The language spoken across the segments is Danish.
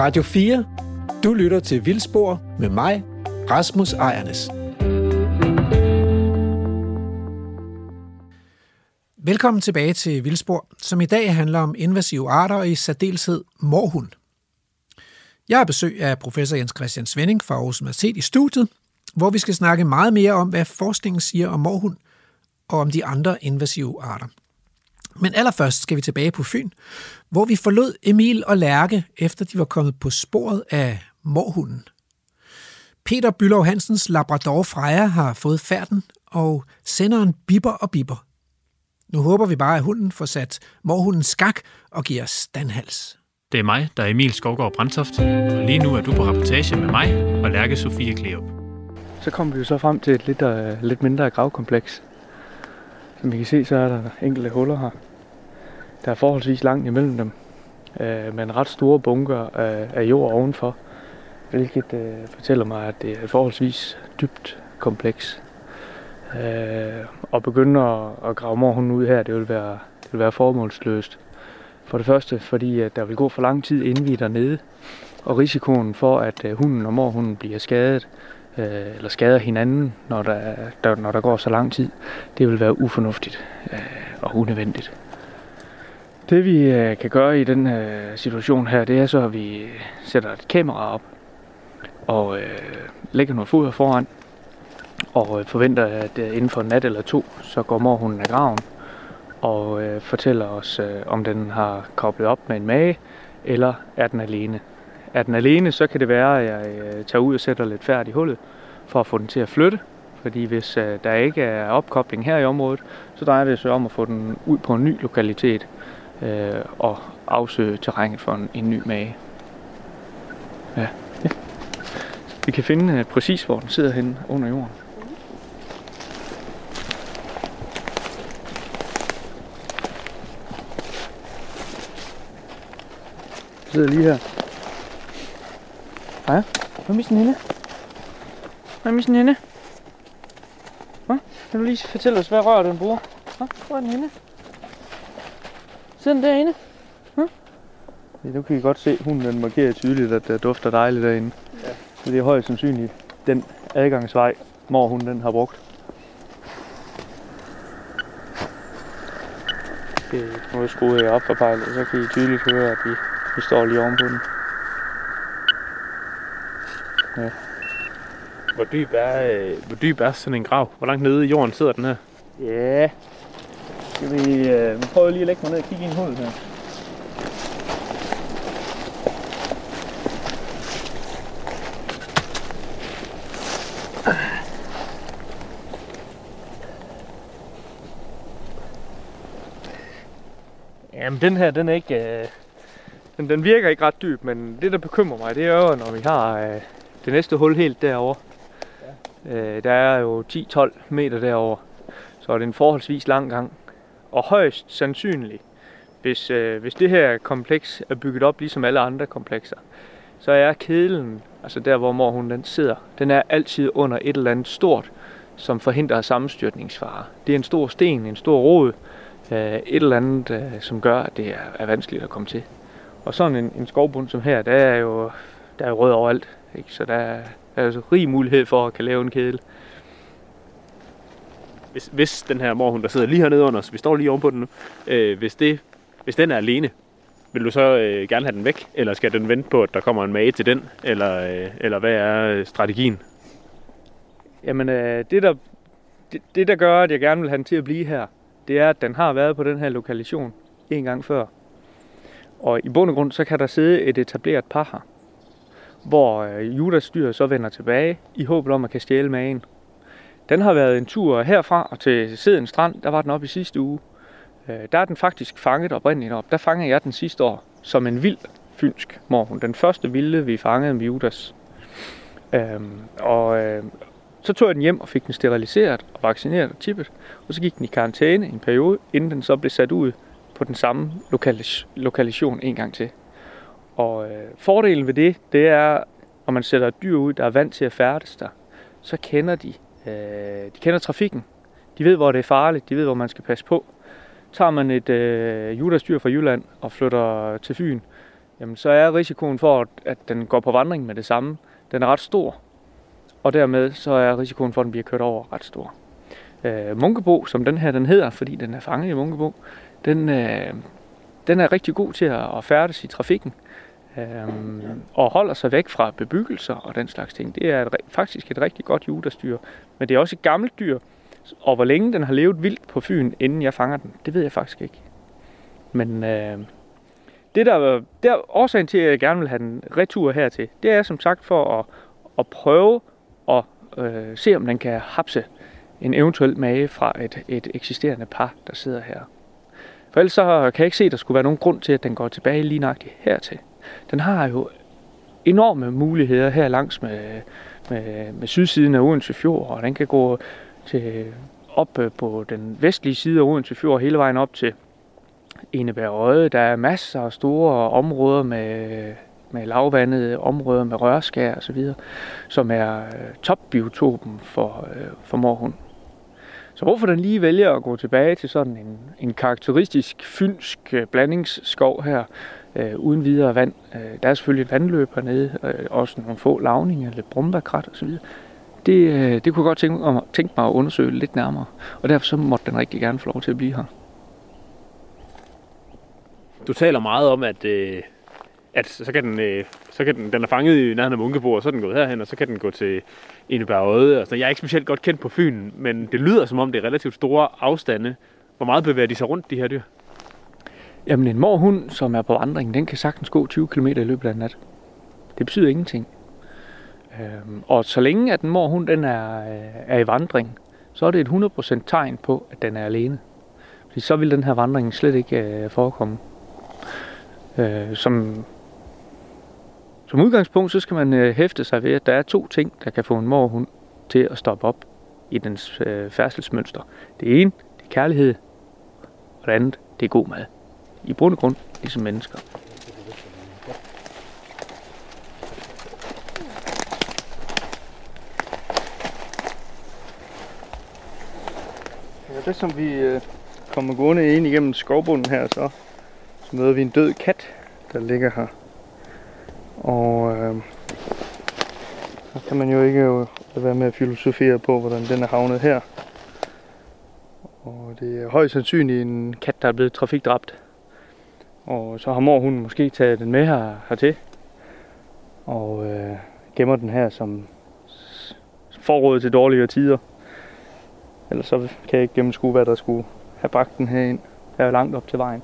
Radio 4. Du lytter til Vildspor med mig, Rasmus Ejernes. Velkommen tilbage til Vildspor, som i dag handler om invasive arter og i særdeleshed morhund. Jeg har besøg af professor Jens Christian Svending fra Aarhus Universitet i studiet, hvor vi skal snakke meget mere om, hvad forskningen siger om morhund og om de andre invasive arter. Men allerførst skal vi tilbage på Fyn, hvor vi forlod Emil og Lærke, efter de var kommet på sporet af morhunden. Peter Bylov Hansens Labrador Freja har fået færden, og senderen bipper og bipper. Nu håber vi bare, at hunden får sat morhunden skak og giver standhals. Det er mig, der er Emil Skovgaard Brandtoft, og lige nu er du på rapportage med mig og Lærke Sofie Kleop. Så kommer vi jo så frem til et lidt, uh, lidt mindre gravkompleks. Som I kan se, så er der enkelte huller her. Der er forholdsvis langt imellem dem, øh, med en ret store bunker af, af jord ovenfor, hvilket øh, fortæller mig, at det er et forholdsvis dybt kompleks. Øh, og begynde at, at grave morhunden ud her, det vil være, det vil være formålsløst. For det første, fordi at der vil gå for lang tid, inden vi er dernede, og risikoen for, at øh, hunden og morhunden bliver skadet, øh, eller skader hinanden, når der, der, når der går så lang tid, det vil være ufornuftigt øh, og unødvendigt. Det vi øh, kan gøre i den øh, situation her, det er så, at vi sætter et kamera op og øh, lægger noget foder foran, og øh, forventer, at øh, inden for en nat eller to, så går morhunden af graven og øh, fortæller os, øh, om den har koblet op med en mage, eller er den alene. Er den alene, så kan det være, at jeg øh, tager ud og sætter lidt færd i hullet, for at få den til at flytte. Fordi hvis øh, der ikke er opkobling her i området, så drejer det sig om at få den ud på en ny lokalitet øh, og afsøge terrænet for en, en ny mage. Ja. ja. Vi kan finde øh, præcis, hvor den sidder henne under jorden. Den sidder lige her. Ja, hvor er missen henne? Hvor er missen henne? Hvad? Kan du lige fortælle os, hvad rør den bruger? Hvad? Hvor er den henne? Sidder den derinde? Hvad? Ja, nu kan I godt se, hunden den markerer tydeligt, at det dufter dejligt derinde. Ja. Så det er højst sandsynligt den adgangsvej, mor hun den har brugt. Okay, nu skruer jeg op for pejlet, så kan I tydeligt høre, at vi, vi står lige ovenpå den. Ja. Hvor dyb, er, øh, hvor dyb er sådan en grav? Hvor langt nede i jorden sidder den her? Ja. Skal vi, øh, vi prøver lige at lægge mig ned og kigge i en hul her. Jamen den her, den er ikke... Øh, den, den virker ikke ret dyb, men det der bekymrer mig, det er jo, når vi har øh, det næste hul helt derovre. Ja. Øh, der er jo 10-12 meter derovre, så er det en forholdsvis lang gang. Og højst sandsynligt, hvis, øh, hvis det her kompleks er bygget op ligesom alle andre komplekser, så er kedlen, altså der hvor mor hun den sidder, den er altid under et eller andet stort, som forhindrer sammenstyrtningsfare. Det er en stor sten, en stor rod, øh, et eller andet, øh, som gør, at det er, er vanskeligt at komme til. Og sådan en, en skovbund som her, der er jo, der er rød overalt. Ikke? Så der er, altså rig mulighed for at kan lave en kedel. Hvis, hvis den her morhund, der sidder lige hernede under os, vi står lige ovenpå den nu, øh, hvis, det, hvis den er alene, vil du så øh, gerne have den væk? Eller skal den vente på, at der kommer en mage til den? Eller, øh, eller hvad er øh, strategien? Jamen, øh, det, der, det, det der gør, at jeg gerne vil have den til at blive her, det er, at den har været på den her lokation en gang før. Og i bund og grund, så kan der sidde et etableret par her, hvor øh, Judas dyr så vender tilbage i håbet om at kan stjæle magen. Den har været en tur herfra og til Seden Strand, der var den op i sidste uge. Øh, der er den faktisk fanget oprindeligt op. Der fangede jeg den sidste år som en vild fynsk morgen. Den første vilde, vi fangede med Judas. Øhm, og øh, så tog jeg den hjem og fik den steriliseret og vaccineret og tippet. Og så gik den i karantæne en periode, inden den så blev sat ud på den samme lokalis- lokalisation en gang til. Og øh, fordelen ved det, det er, når man sætter et dyr ud, der er vant til at færdes der, så kender de, øh, de kender trafikken. De ved, hvor det er farligt, de ved, hvor man skal passe på. Tager man et øh, judasdyr fra Jylland og flytter til Fyn, jamen så er risikoen for, at den går på vandring med det samme, den er ret stor. Og dermed så er risikoen for, at den bliver kørt over ret stor. Øh, Munkebo, som den her den hedder, fordi den er fanget i Munkebo, den, øh, den er rigtig god til at, at færdes i trafikken. Øh, og holder sig væk fra bebyggelser og den slags ting. Det er et, faktisk et rigtig godt juderstyr. Men det er også et gammelt dyr, og hvor længe den har levet vildt på Fyn, inden jeg fanger den, det ved jeg faktisk ikke. Men øh, det der, der årsagen til, at jeg gerne vil have den retur hertil, det er som sagt for at, at prøve at øh, se, om den kan hapse en eventuel mage fra et, et eksisterende par, der sidder her. For ellers så kan jeg ikke se, at der skulle være nogen grund til, at den går tilbage lige nøjagtigt hertil. Den har jo enorme muligheder her langs med, med, med sydsiden af Odense Fjord, og den kan gå til op øh, på den vestlige side af Odense Fjord hele vejen op til Enebergøen, Der er masser af store områder med, med lavvandede områder med rørskær og så videre, som er øh, topbiotopen for, øh, for morhund. Så hvorfor den lige vælger at gå tilbage til sådan en, en karakteristisk fynsk blandingsskov her, øh, uden videre vand. Øh, der er selvfølgelig et vandløb hernede, øh, også nogle få lavninger, lidt brumbærkrat osv. Det, øh, det kunne jeg godt tænke, om, tænke mig at undersøge lidt nærmere, og derfor så måtte den rigtig gerne få lov til at blive her. Du taler meget om, at, øh, at så kan den, øh, så kan den, den er fanget i nærheden af Munkebo, og så er den gået herhen, og så kan den gå til Enebærøde. Altså, jeg er ikke specielt godt kendt på Fyn, men det lyder som om det er relativt store afstande. Hvor meget bevæger de sig rundt, de her dyr? Jamen en morhund, som er på vandring, den kan sagtens gå 20 km i løbet af en nat. Det betyder ingenting. Øhm, og så længe at en morhund den er, øh, er i vandring, så er det et 100% tegn på, at den er alene. Fordi så vil den her vandring slet ikke øh, forekomme. Øh, som, som udgangspunkt, så skal man øh, hæfte sig ved, at der er to ting, der kan få en morhund til at stoppe op i dens øh, færdselsmønster. Det ene, det er kærlighed, og det andet, det er god mad. I bund og grund, ligesom mennesker. Ja, det som vi øh, kommer gående ind igennem skovbunden her, så, så møder vi en død kat, der ligger her. Og øh, så kan man jo ikke jo lade være med at filosofere på, hvordan den er havnet her. Og det er højst sandsynligt en kat, der er blevet trafikdræbt. Og så har mor hun måske taget den med her, hertil. Og øh, gemmer den her som forråd til dårligere tider. Ellers så kan jeg ikke gennemskue, hvad der skulle have bragt den her ind. Der er langt op til vejen.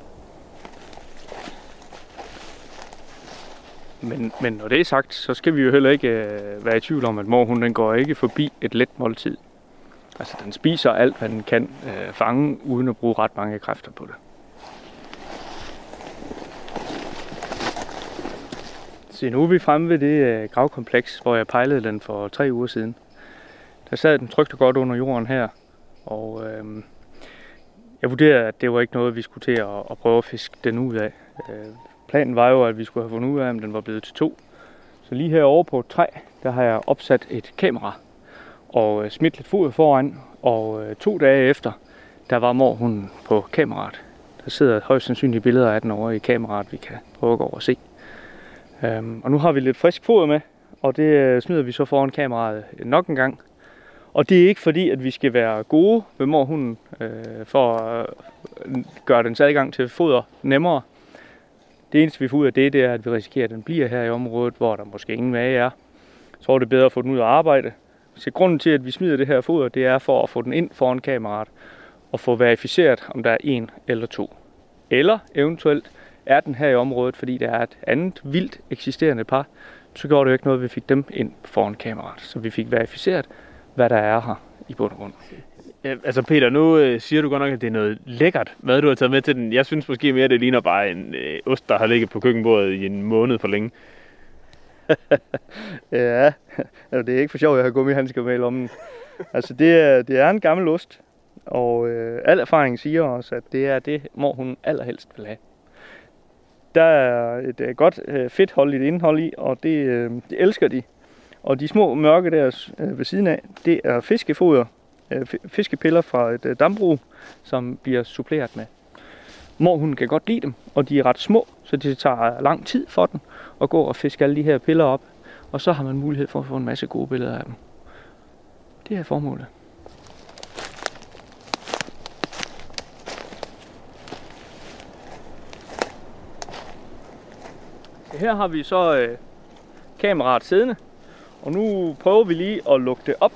Men, men når det er sagt, så skal vi jo heller ikke øh, være i tvivl om, at mor hun den går ikke forbi et let måltid. Altså den spiser alt, hvad den kan øh, fange, uden at bruge ret mange kræfter på det. Se, nu er vi fremme ved det øh, gravkompleks, hvor jeg pejlede den for tre uger siden. Der sad den trygt og godt under jorden her, og øh, jeg vurderede, at det var ikke noget, vi skulle til at, at prøve at fiske den ud af. Øh, planen var jo, at vi skulle have fundet ud af, om den var blevet til to. Så lige herovre på et træ, der har jeg opsat et kamera og øh, smidt lidt foder foran. Og øh, to dage efter, der var mor hun på kameraet. Der sidder højst sandsynligt billeder af den over i kameraet, vi kan prøve at gå over og se. Øhm, og nu har vi lidt frisk foder med, og det øh, smider vi så foran kameraet øh, nok en gang. Og det er ikke fordi, at vi skal være gode ved morhunden øh, for at øh, gøre dens adgang til foder nemmere. Det eneste, vi får ud af det, det er, at vi risikerer, at den bliver her i området, hvor der måske ingen mage er. Så er det bedre at få den ud at arbejde. Så grunden til, at vi smider det her foder, det er for at få den ind foran kameraet og få verificeret, om der er en eller to. Eller eventuelt er den her i området, fordi der er et andet vildt eksisterende par, så gjorde det jo ikke noget, at vi fik dem ind foran kameraet. Så vi fik verificeret, hvad der er her i bund og grund. Ja, altså Peter, nu øh, siger du godt nok, at det er noget lækkert mad, du har taget med til den. Jeg synes måske mere, at det ligner bare en øh, ost, der har ligget på køkkenbordet i en måned for længe. ja, altså, det er ikke for sjovt, at jeg har gummihandsker med i lommen. Altså det er, det er en gammel ost, og øh, al erfaring siger os, at det er det, mor hun allerhelst vil have. Der er et øh, godt øh, fedtholdigt indhold i, og det, øh, det elsker de. Og de små mørke der øh, ved siden af, det er fiskefoder, øh, fiskepiller fra et øh, dambrug, som bliver suppleret med. Morhunden kan godt lide dem, og de er ret små, så det tager lang tid for den at gå og fiske alle de her piller op. Og så har man mulighed for at få en masse gode billeder af dem. Det er formålet. Her har vi så øh, kameraet siddende, og nu prøver vi lige at lukke det op.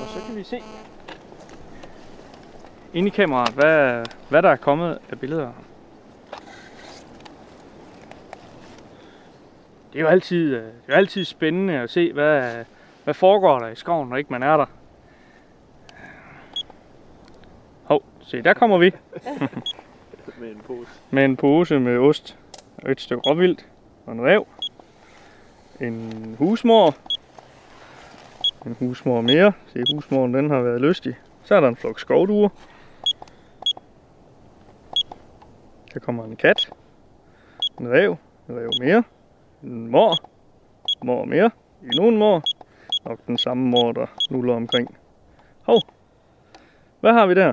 Og så kan vi se inde i kameraet, hvad, hvad der er kommet af billeder. Det er jo altid, øh, det er jo altid spændende at se, hvad, hvad foregår der i skoven, når ikke man er der. Hov, se, der kommer vi. Med en pose. Med en pose med ost, og et stykke råvildt, og en rev, en husmor, en husmor mere. Se, husmoren den har været lystig. Så er der en flok skovduer. Der kommer en kat, en rev, en rev mere, en mor, mor mere, endnu en mor, nok den samme mor, der nuller omkring. Hov, hvad har vi der?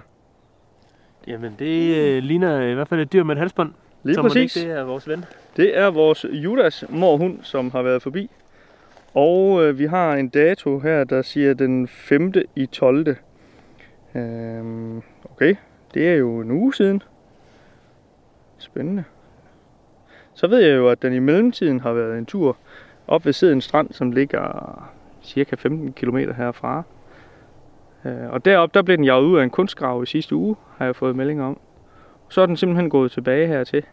Jamen, det øh, ligner i hvert fald et dyr med et halsbånd. Lige så præcis. det er vores ven. Det er vores Judas morhund, som har været forbi. Og øh, vi har en dato her, der siger den 5. i 12. Øhm, okay, det er jo en uge siden. Spændende. Så ved jeg jo, at den i mellemtiden har været en tur op ved Seden Strand, som ligger cirka 15 km herfra. Øh, og deroppe, der blev den jaget ud af en kunstgrav i sidste uge, har jeg fået melding om. Så er den simpelthen gået tilbage hertil.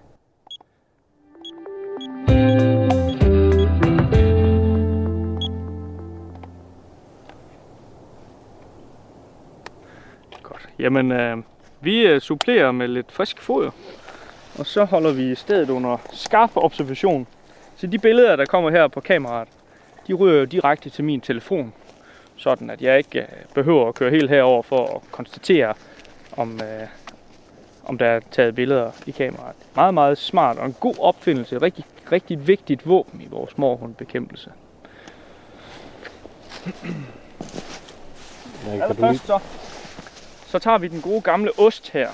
Godt. Jamen, øh, vi øh, supplerer med lidt frisk foder. Og så holder vi stedet under skarp observation. Så de billeder, der kommer her på kameraet, de ryger jo direkte til min telefon. Sådan at jeg ikke øh, behøver at køre helt herover for at konstatere, om, øh, om der er taget billeder i kameraet. Meget, meget smart og en god opfindelse. Et rigtig, rigtig vigtigt våben i vores morhundbekæmpelse. Allerførst så, så tager vi den gode gamle ost her.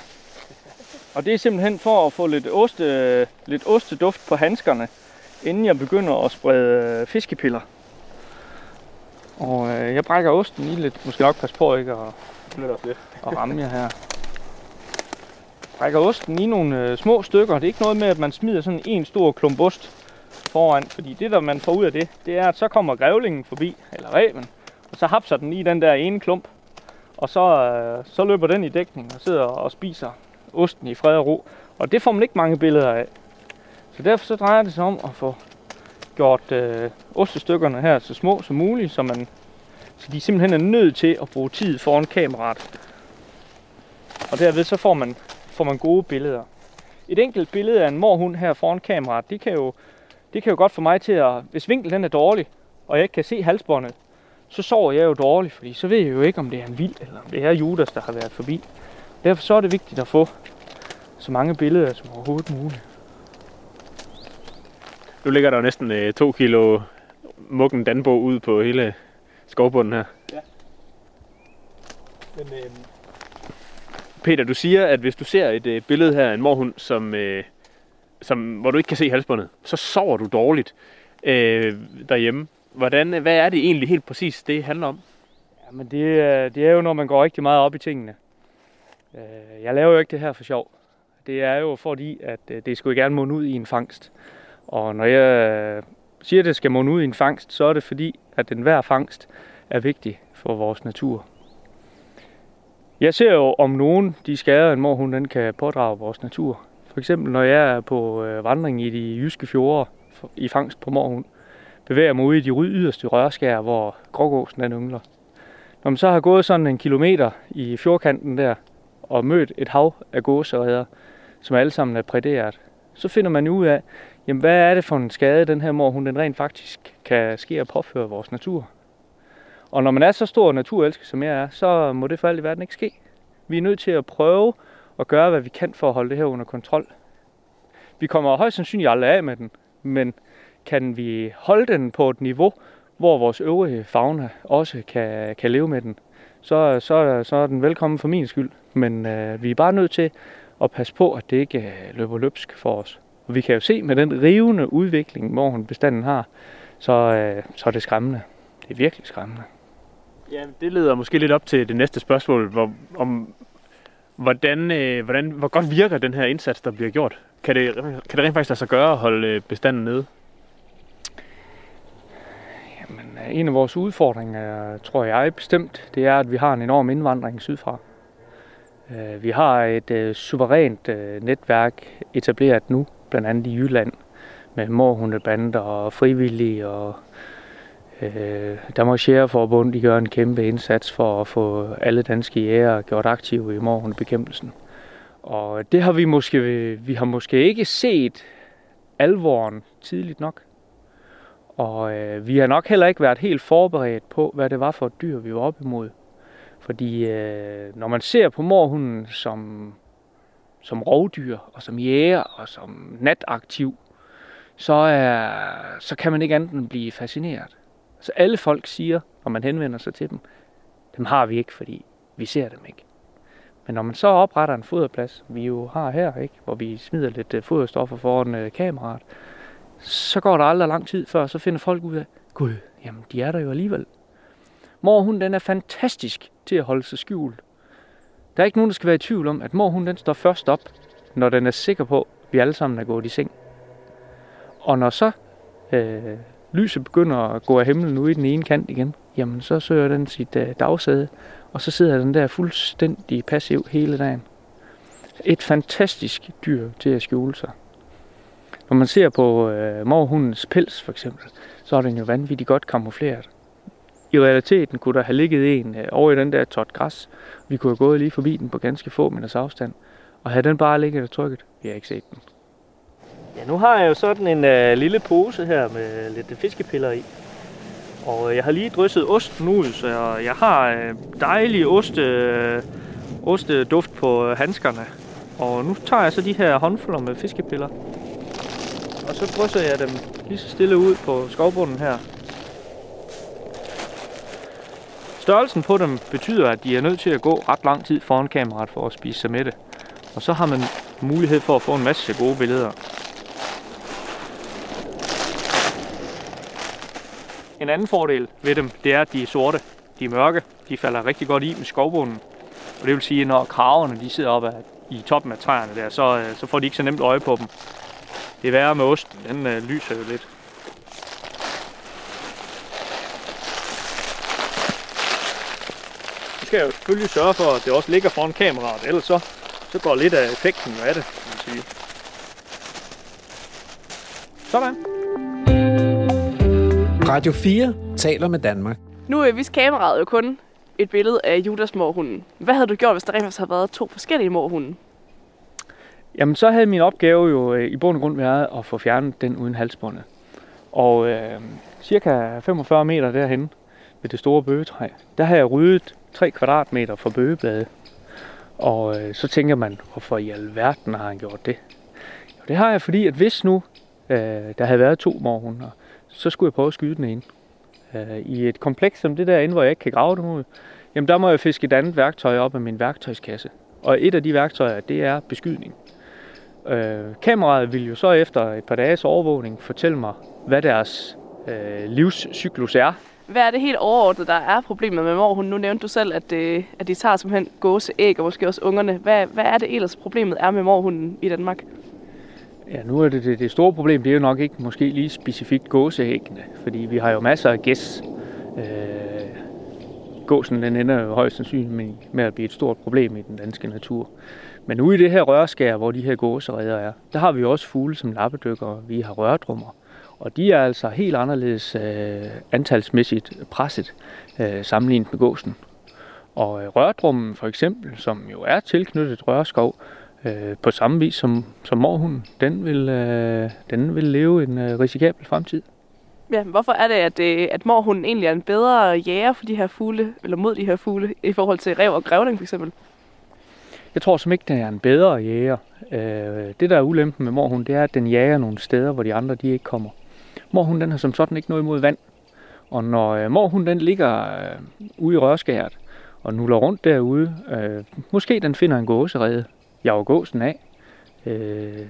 Og det er simpelthen for at få lidt, oste, lidt osteduft på handskerne, inden jeg begynder at sprede øh, fiskepiller. Og øh, jeg brækker osten i lidt. Måske nok passe på ikke at, at ramme jer her. Brækker osten i nogle øh, små stykker. Det er ikke noget med, at man smider sådan en stor klump ost foran. Fordi det, der man får ud af det, det er, at så kommer grævlingen forbi, eller reven. Og så hapser den i den der ene klump. Og så, øh, så løber den i dækning og sidder og spiser osten i fred og ro. Og det får man ikke mange billeder af. Så derfor så drejer det sig om at få gjort øh, ostestykkerne her så små som muligt, så, man, så de simpelthen er nødt til at bruge tid foran kameraet. Og derved så får man, får man gode billeder. Et enkelt billede af en morhund her foran kameraet, det kan jo, det kan jo godt få mig til at, hvis vinklen den er dårlig, og jeg ikke kan se halsbåndet, så sover jeg jo dårligt, fordi så ved jeg jo ikke, om det er en vild, eller om det er Judas, der har været forbi. Derfor så er det vigtigt at få så mange billeder som overhovedet muligt. Nu ligger der jo næsten øh, to kilo muggen danbo ud på hele skovbunden her. Men, øh, Peter, du siger, at hvis du ser et øh, billede her af en morhund, som, øh, som, hvor du ikke kan se halsbåndet, så sover du dårligt øh, derhjemme. Hvordan, øh, hvad er det egentlig helt præcis, det handler om? Ja, men det, øh, det er jo, når man går rigtig meget op i tingene. Øh, jeg laver jo ikke det her for sjov. Det er jo fordi, at det skulle gerne munde ud i en fangst. Og når jeg siger, at det skal munde ud i en fangst, så er det fordi, at enhver fangst er vigtig for vores natur. Jeg ser jo om nogen de skader, en morhund den kan pådrage vores natur. For eksempel når jeg er på øh, vandring i de jyske fjorde i fangst på morhund, bevæger mig ud i de yderste rørskær, hvor grågåsen den yngler. Når man så har gået sådan en kilometer i fjordkanten der, og mødt et hav af gåseredder, som alle sammen er præderet, så finder man ud af, jamen hvad er det for en skade, den her morhund den rent faktisk kan ske og påføre vores natur. Og når man er så stor naturelsker, som jeg er, så må det for alt i verden ikke ske. Vi er nødt til at prøve at gøre, hvad vi kan for at holde det her under kontrol. Vi kommer højst sandsynligt aldrig af med den, men kan vi holde den på et niveau, hvor vores øvrige fauna også kan, kan leve med den, så, så, så er den velkommen for min skyld. Men øh, vi er bare nødt til at passe på, at det ikke øh, løber løbsk for os. Og vi kan jo se med den rivende udvikling, hvor bestanden har, så, øh, så er det skræmmende. Det er virkelig skræmmende. Ja, det leder måske lidt op til det næste spørgsmål, hvor, om hvordan, øh, hvordan, hvor godt virker den her indsats, der bliver gjort? Kan det, kan det rent faktisk lade sig gøre at holde øh, bestanden nede? Jamen, øh, en af vores udfordringer, tror jeg bestemt, det er, at vi har en enorm indvandring sydfra. Øh, vi har et suverænt netværk etableret nu, blandt andet i Jylland, med morhundebander og frivillige og øh, Danmarks Jægerforbund de gør en kæmpe indsats for at få alle danske jæger gjort aktive i morgenbekæmpelsen. Og det har vi måske, vi har måske ikke set alvoren tidligt nok. Og øh, vi har nok heller ikke været helt forberedt på, hvad det var for et dyr, vi var op imod. Fordi øh, når man ser på morhunden som, som rovdyr, og som jæger, og som nataktiv, så, er, så kan man ikke andet end blive fascineret. Så alle folk siger, når man henvender sig til dem, dem har vi ikke, fordi vi ser dem ikke. Men når man så opretter en foderplads, vi jo har her, ikke, hvor vi smider lidt øh, foderstoffer foran øh, kameraet, så går der aldrig lang tid før, så finder folk ud af, gud, jamen de er der jo alligevel. Morhunden den er fantastisk til at holde sig skjult. Der er ikke nogen, der skal være i tvivl om, at morhunden den står først op, når den er sikker på, at vi alle sammen er gået i seng. Og når så øh, lyset begynder at gå af himlen ud i den ene kant igen, jamen så søger den sit øh, dagsæde, og så sidder den der fuldstændig passiv hele dagen. Et fantastisk dyr til at skjule sig. Når man ser på øh, morhundens pels for eksempel, så er den jo vanvittigt godt kamufleret. I realiteten kunne der have ligget en øh, over i den der tot græs. Vi kunne have gået lige forbi den på ganske få meters afstand. Og havde den bare ligget og trykket, vi har ikke set den. Ja, nu har jeg jo sådan en øh, lille pose her med lidt fiskepiller i. Og øh, jeg har lige drysset osten ud, så jeg, jeg har øh, dejlig oste, øh, osteduft på øh, handskerne. Og nu tager jeg så de her håndfulder med fiskepiller. Og så drysser jeg dem lige så stille ud på skovbunden her. Størrelsen på dem betyder, at de er nødt til at gå ret lang tid foran kameraet for at spise sig med det. Og så har man mulighed for at få en masse gode billeder. En anden fordel ved dem, det er, at de er sorte. De er mørke. De falder rigtig godt i med skovbunden. Og det vil sige, at når kraverne de sidder oppe i toppen af træerne der, så, øh, så får de ikke så nemt øje på dem. Det er værre med osten. Den øh, lyser jo lidt. Nu skal jeg jo selvfølgelig sørge for, at det også ligger foran kameraet, ellers så, så går lidt af effekten af det, kan man sige. Sådan. Radio 4 taler med Danmark. Nu er vist kameraet jo kun et billede af Judas morhunden. Hvad havde du gjort, hvis der rent havde været to forskellige morhunde? Jamen, så havde min opgave jo øh, i bund og grund været at få fjernet den uden halsbåndet. Og øh, cirka 45 meter derhen ved det store bøgetræ, der har jeg ryddet 3 kvadratmeter for bøgeblade. Og øh, så tænker man, hvorfor i alverden har han gjort det? Jo, det har jeg, fordi at hvis nu øh, der havde været to morhunder, så skulle jeg prøve at skyde den ene. Øh, I et kompleks som det derinde, hvor jeg ikke kan grave dem ud, jamen der må jeg fiske et andet værktøj op af min værktøjskasse. Og et af de værktøjer, det er beskydning. Øh, kameraet vil jo så efter et par dages overvågning fortælle mig, hvad deres øh, livscyklus er. Hvad er det helt overordnet, der er problemet med morhunden? Nu nævnte du selv, at, øh, at de tager simpelthen gåseæg og måske også ungerne. Hvad, hvad er det ellers problemet er med morhunden i Danmark? Ja, nu er det, det, det store problem, det er jo nok ikke måske lige specifikt gåsehækkene, fordi vi har jo masser af gæs. Øh, gåsen den ender jo højst sandsynligt med, med at blive et stort problem i den danske natur. Men ude i det her rørskær, hvor de her gåsereder er, der har vi også fugle som lappedykker, vi har rørdrummer. Og de er altså helt anderledes øh, antalsmæssigt presset øh, sammenlignet med gåsen. Og øh, rørdrummen for eksempel, som jo er tilknyttet rørskov, øh, på samme vis som, som morhunden, den vil, øh, den vil leve en øh, risikabel fremtid. Ja, hvorfor er det, at, øh, at morhunden egentlig er en bedre jæger for de her fugle, eller mod de her fugle, i forhold til rev og grævling for eksempel? Jeg tror som ikke, den er en bedre jæger. Øh, det, der er ulempen med morhunden, det er, at den jager nogle steder, hvor de andre de ikke kommer. Morhunden den har som sådan ikke noget imod vand. Og når øh, morhunden den ligger øh, ude i rørskæret og nuller rundt derude, øh, måske den finder en gåserede, jager gåsen af, øh,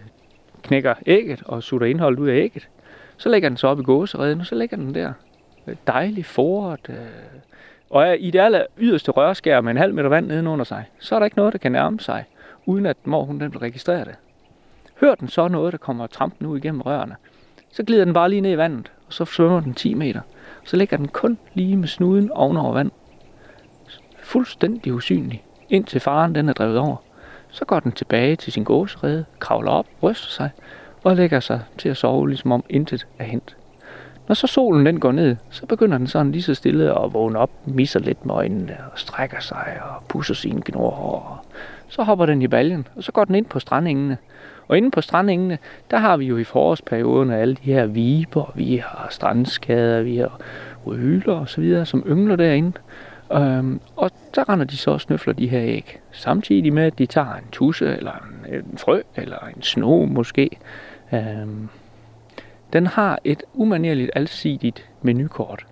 knækker ægget og sutter indholdet ud af ægget. Så lægger den så op i gåsereden, og så lægger den der. Øh, Dejligt foret. Øh, og er i det aller yderste rørskær med en halv meter vand nedenunder sig, så er der ikke noget, der kan nærme sig, uden at mor hun den vil registrere det. Hør den så noget, der kommer trampen ud igennem rørene, så glider den bare lige ned i vandet, og så svømmer den 10 meter. Så ligger den kun lige med snuden ovenover vand. Fuldstændig usynlig, indtil faren den er drevet over. Så går den tilbage til sin gåserede, kravler op, ryster sig og lægger sig til at sove, ligesom om intet er hent. Når så solen den går ned, så begynder den sådan lige så stille at vågne op, misser lidt med øjnene og strækker sig og pusser sine gnorhår. Så hopper den i baljen, og så går den ind på strandingene. Og inde på strandingene, der har vi jo i forårsperioden alle de her viber, vi har strandskader, vi har ryler og så videre, som yngler derinde. Øhm, og så render de så og snøfler de her æg. Samtidig med, at de tager en tusse, eller en, en frø, eller en sno måske. Øhm, den har et umanerligt alsidigt menukort.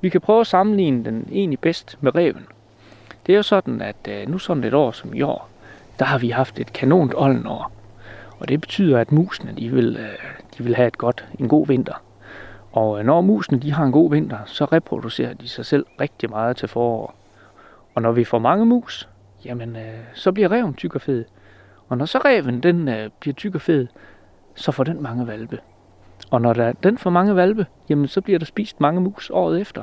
Vi kan prøve at sammenligne den egentlig bedst med reven. Det er jo sådan, at øh, nu sådan et år som i år, der har vi haft et kanont år. Og det betyder, at musene de vil, øh, de vil have et godt, en god vinter. Og når musene de har en god vinter, så reproducerer de sig selv rigtig meget til forår. Og når vi får mange mus, jamen øh, så bliver reven tyk og fed. Og når så reven den øh, bliver tyk og fed, så får den mange valpe. Og når der, den får mange valpe, jamen så bliver der spist mange mus året efter.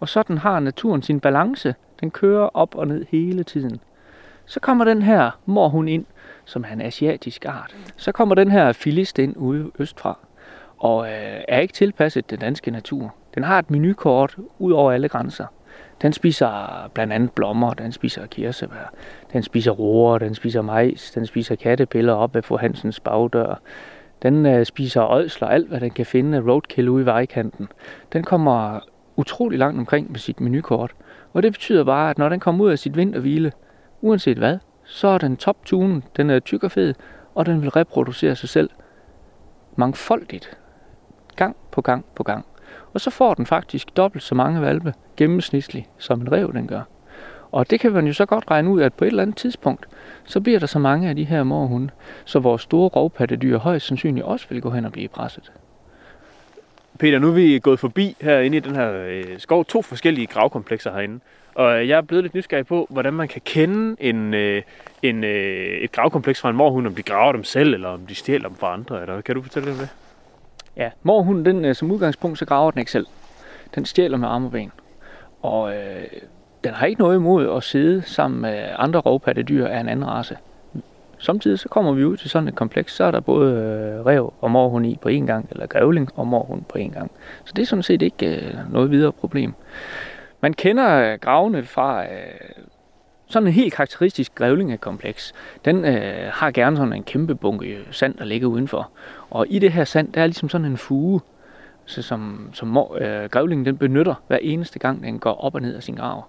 Og sådan har naturen sin balance. Den kører op og ned hele tiden. Så kommer den her mor hun ind, som er en asiatisk art. Så kommer den her filist ind ude østfra, og øh, er ikke tilpasset den danske natur. Den har et menukort ud over alle grænser. Den spiser blandt andet blommer, den spiser kirsebær, den spiser roer, den spiser majs, den spiser kattepiller op af fru Hansens bagdør. Den øh, spiser ådsler, alt hvad den kan finde roadkill ude i vejkanten. Den kommer utrolig langt omkring med sit menukort. Og det betyder bare, at når den kommer ud af sit vinterhvile, uanset hvad, så er den toptunen, den er tyk og fed, og den vil reproducere sig selv mangfoldigt, gang på gang på gang. Og så får den faktisk dobbelt så mange valpe gennemsnitligt, som en rev den gør. Og det kan man jo så godt regne ud, at på et eller andet tidspunkt, så bliver der så mange af de her morhunde, så vores store rovpattedyr højst sandsynligt også vil gå hen og blive presset. Peter, nu er vi gået forbi herinde i den her øh, skov to forskellige gravkomplekser herinde. Og jeg er blevet lidt nysgerrig på, hvordan man kan kende en, øh, en, øh, et gravkompleks fra en morhund, om de graver dem selv, eller om de stjæler dem fra andre. Eller, kan du fortælle lidt om det? Ja, morhunden, den, øh, som udgangspunkt, så graver den ikke selv. Den stjæler med arme og ben. Og øh, den har ikke noget imod at sidde sammen med andre rovpattedyr af en anden race. Samtidig så kommer vi ud til sådan et kompleks, så er der både øh, rev og morhund i på én gang, eller grævling og morhund på én gang. Så det er sådan set ikke øh, noget videre problem. Man kender øh, gravene fra øh, sådan en helt karakteristisk grævlingekompleks. Den øh, har gerne sådan en kæmpe bunke sand, der ligger udenfor. Og i det her sand, der er ligesom sådan en fuge, så som, som øh, grævlingen den benytter hver eneste gang, den går op og ned af sin grav.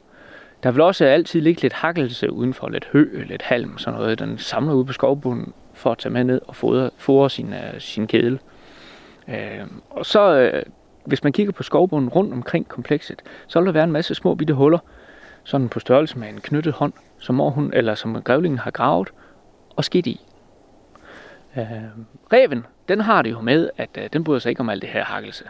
Der vil også altid ligge lidt hakkelse udenfor, lidt hø, lidt halm, sådan noget. Den samler ud på skovbunden for at tage med ned og fodre, fodre sin, øh, sin kedel. Øh, og så, øh, hvis man kigger på skovbunden rundt omkring komplekset, så vil der være en masse små bitte huller, sådan på størrelse med en knyttet hånd, som, hun, eller som grævlingen har gravet og skidt i. Øh, reven, den har det jo med, at øh, den bryder sig ikke om alt det her hakkelse.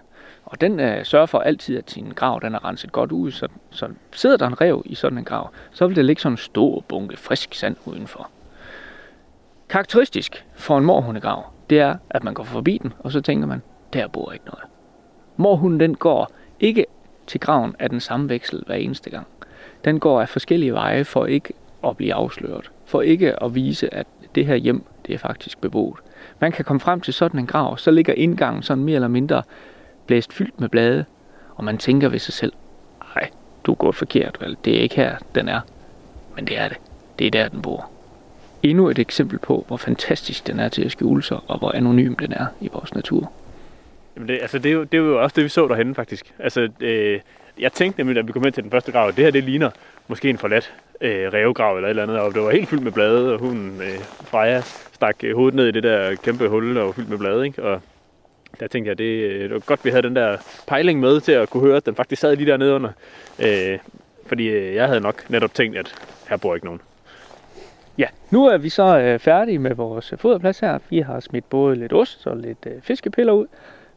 Og den øh, sørger for altid, at sin grav den er renset godt ud, så, så sidder der en rev i sådan en grav, så vil der ligge sådan en stor bunke frisk sand udenfor. Karakteristisk for en morhundegrav, det er, at man går forbi den, og så tænker man, der bor ikke noget. Morhunden den går ikke til graven af den samme veksel hver eneste gang. Den går af forskellige veje for ikke at blive afsløret. For ikke at vise, at det her hjem, det er faktisk beboet. Man kan komme frem til sådan en grav, så ligger indgangen sådan mere eller mindre blæst fyldt med blade, og man tænker ved sig selv, nej, du går forkert, vel? det er ikke her, den er. Men det er det. Det er der, den bor. Endnu et eksempel på, hvor fantastisk den er til at skjule sig, og hvor anonym den er i vores natur. Jamen det, altså det, er jo, det er jo også det, vi så derhen faktisk. Altså, øh, jeg tænkte nemlig, da vi kom ind til den første grav, at det her det ligner måske en forladt øh, revegrav eller et eller andet, og det var helt fyldt med blade, og hun, øh, Freja, stak øh, hovedet ned i det der kæmpe hul, der var fyldt med blade, ikke? Og der tænkte jeg, det, øh, det var godt, vi havde den der pejling med til at kunne høre, at den faktisk sad lige dernede under. Øh, fordi øh, jeg havde nok netop tænkt, at her bor ikke nogen. Ja, nu er vi så øh, færdige med vores foderplads her. Vi har smidt både lidt ost og lidt øh, fiskepiller ud.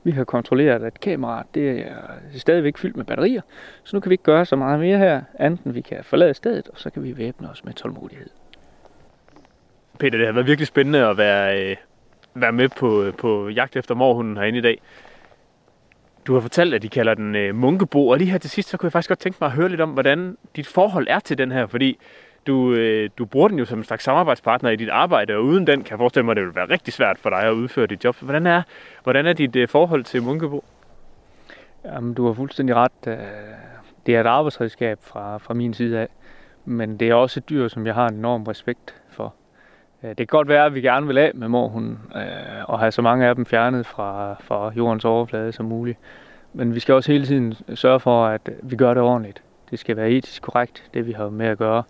Vi har kontrolleret, at kameraet det er stadigvæk fyldt med batterier. Så nu kan vi ikke gøre så meget mere her, andet vi kan forlade stedet, og så kan vi væbne os med tålmodighed. Peter, det har været virkelig spændende at være, øh, være med på, øh, på jagt efter morhunden herinde i dag. Du har fortalt, at de kalder den øh, munkebo, og lige her til sidst, så kunne jeg faktisk godt tænke mig at høre lidt om, hvordan dit forhold er til den her, fordi du, øh, du bruger den jo som en slags samarbejdspartner i dit arbejde, og uden den kan jeg forestille mig, at det vil være rigtig svært for dig at udføre dit job. Hvordan er, hvordan er dit øh, forhold til munkebo? Jamen, du har fuldstændig ret. Øh, det er et arbejdsredskab fra, fra min side af, men det er også et dyr, som jeg har en enorm respekt for. Øh, det kan godt være, at vi gerne vil af med morhunden øh, og have så mange af dem fjernet fra, fra jordens overflade som muligt. Men vi skal også hele tiden sørge for, at vi gør det ordentligt. Det skal være etisk korrekt, det vi har med at gøre.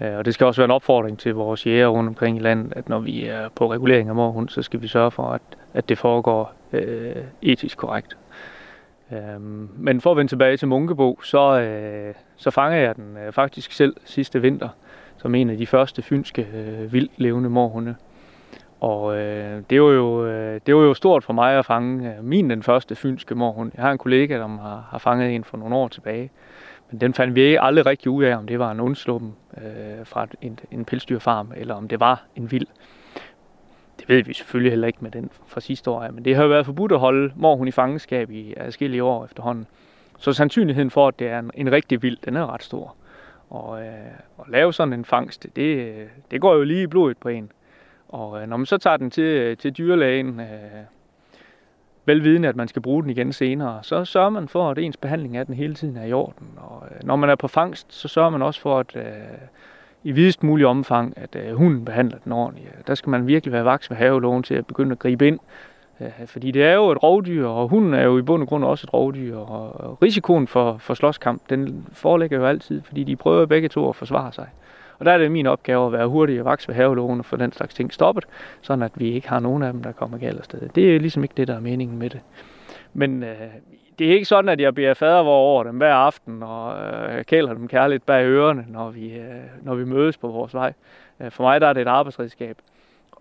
Øh, Og det skal også være en opfordring til vores jæger rundt omkring i landet, at når vi er på regulering af morhund, så skal vi sørge for, at, at det foregår øh, etisk korrekt. Øhm, men for at vende tilbage til Munkebo, så, øh, så fanger jeg den øh, faktisk selv sidste vinter, som en af de første fynske øh, vildt levende morhunde. Og øh, det, var jo, øh, det var jo stort for mig at fange øh, min den første fynske morhund. Jeg har en kollega, der har, har fanget en for nogle år tilbage. Men den fandt vi aldrig rigtig ud af, om det var en undsluppen øh, fra en, en pelsdyrfarm, eller om det var en vild. Det ved vi selvfølgelig heller ikke med den fra sidste år, ja. men det har jo været forbudt at holde morhund i fangenskab i adskillige år efterhånden. Så sandsynligheden for, at det er en, en rigtig vild, den er ret stor. Og øh, at lave sådan en fangst, det, det går jo lige i blodet på en. Og øh, når man så tager den til, øh, til dyrlægen, øh, velvidende, at man skal bruge den igen senere, så sørger man for, at ens behandling af den hele tiden er i orden. Og øh, når man er på fangst, så sørger man også for, at øh, i videst mulig omfang, at øh, hunden behandler den ordentligt. Øh, der skal man virkelig være vaks med haveloven til at begynde at gribe ind. Øh, fordi det er jo et rovdyr, og hunden er jo i bund og grund også et rovdyr. Og risikoen for, for slåskamp, den foreligger jo altid, fordi de prøver begge to at forsvare sig. Og der er det min opgave at være hurtig og vaks ved havelågen og få den slags ting stoppet, sådan at vi ikke har nogen af dem, der kommer galt afsted. Det er ligesom ikke det, der er meningen med det. Men øh, det er ikke sådan, at jeg bliver fadervor over dem hver aften og øh, kæler dem kærligt bag ørerne, når vi, øh, når vi mødes på vores vej. Øh, for mig der er det et arbejdsredskab.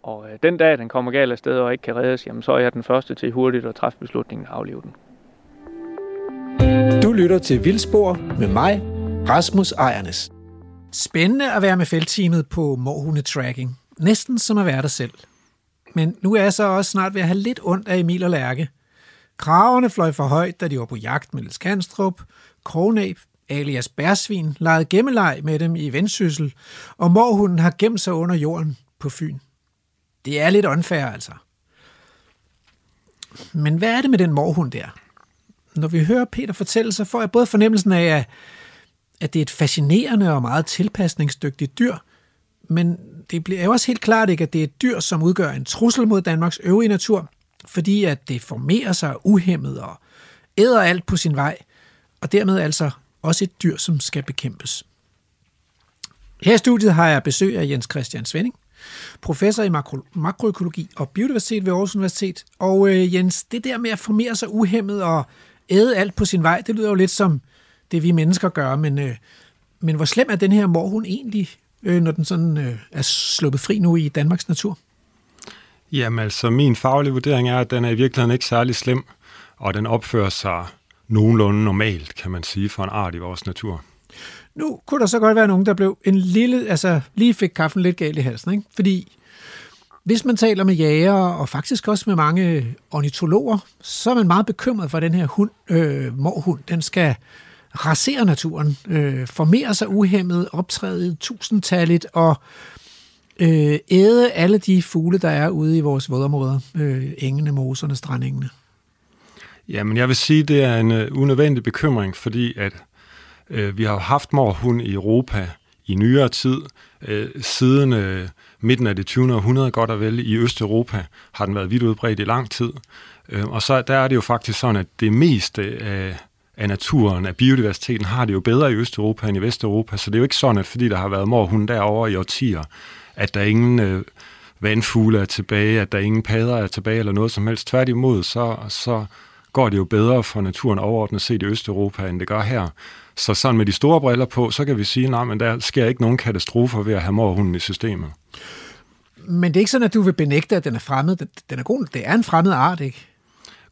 Og øh, den dag, den kommer galt afsted og ikke kan reddes, jamen, så er jeg den første til hurtigt at træffe beslutningen og aflive den. Du lytter til Vildspor med mig, Rasmus Ejernes. Spændende at være med feltteamet på Morhunde-tracking. Næsten som at være der selv. Men nu er jeg så også snart ved at have lidt ondt af Emil og Lærke. Kraverne fløj for højt, da de var på jagt med Niels Kanstrup. Krognæb, alias Bærsvin, legede gemmeleg med dem i vendsyssel, og morhunden har gemt sig under jorden på Fyn. Det er lidt unfair, altså. Men hvad er det med den morhund der? Når vi hører Peter fortælle, så får jeg både fornemmelsen af, at at det er et fascinerende og meget tilpasningsdygtigt dyr, men det bliver også helt klart ikke, at det er et dyr, som udgør en trussel mod Danmarks øvrige natur, fordi at det formerer sig uhemmet og æder alt på sin vej, og dermed altså også et dyr, som skal bekæmpes. Her i studiet har jeg besøg af Jens Christian Svending, professor i makro, makroøkologi og biodiversitet ved Aarhus Universitet. Og øh, Jens, det der med at formere sig uhemmet og æde alt på sin vej, det lyder jo lidt som det, vi mennesker gør, men, øh, men hvor slem er den her morhund egentlig, øh, når den sådan øh, er sluppet fri nu i Danmarks natur? Jamen altså, min faglige vurdering er, at den er i virkeligheden ikke særlig slem, og den opfører sig nogenlunde normalt, kan man sige, for en art i vores natur. Nu kunne der så godt være nogen, der blev en lille, altså lige fik kaffen lidt galt i halsen, ikke? Fordi hvis man taler med jæger, og faktisk også med mange ornitologer, så er man meget bekymret for, den her hund, øh, morhund, den skal rasere naturen, øh, formere sig uhemmet, optræde tusindtalligt og øh, æde alle de fugle, der er ude i vores vådområder, øh, engene, moserne, strandengene. Jamen, jeg vil sige, det er en uh, unødvendig bekymring, fordi at uh, vi har haft morhund i Europa i nyere tid. Uh, siden uh, midten af det 20. århundrede, godt og vel, i Østeuropa har den været vidt udbredt i lang tid. Uh, og så der er det jo faktisk sådan, at det meste af af naturen, af biodiversiteten, har det jo bedre i Østeuropa end i Vesteuropa, så det er jo ikke sådan, at fordi der har været morhund derovre i årtier, at der ingen øh, vandfugle er tilbage, at der ingen padder er tilbage eller noget som helst. Tværtimod, så, så går det jo bedre for naturen overordnet set i Østeuropa, end det gør her. Så sådan med de store briller på, så kan vi sige, nej, men der sker ikke nogen katastrofer ved at have morhunden i systemet. Men det er ikke sådan, at du vil benægte, at den er fremmed. Den- Den er god. Det er en fremmed art, ikke?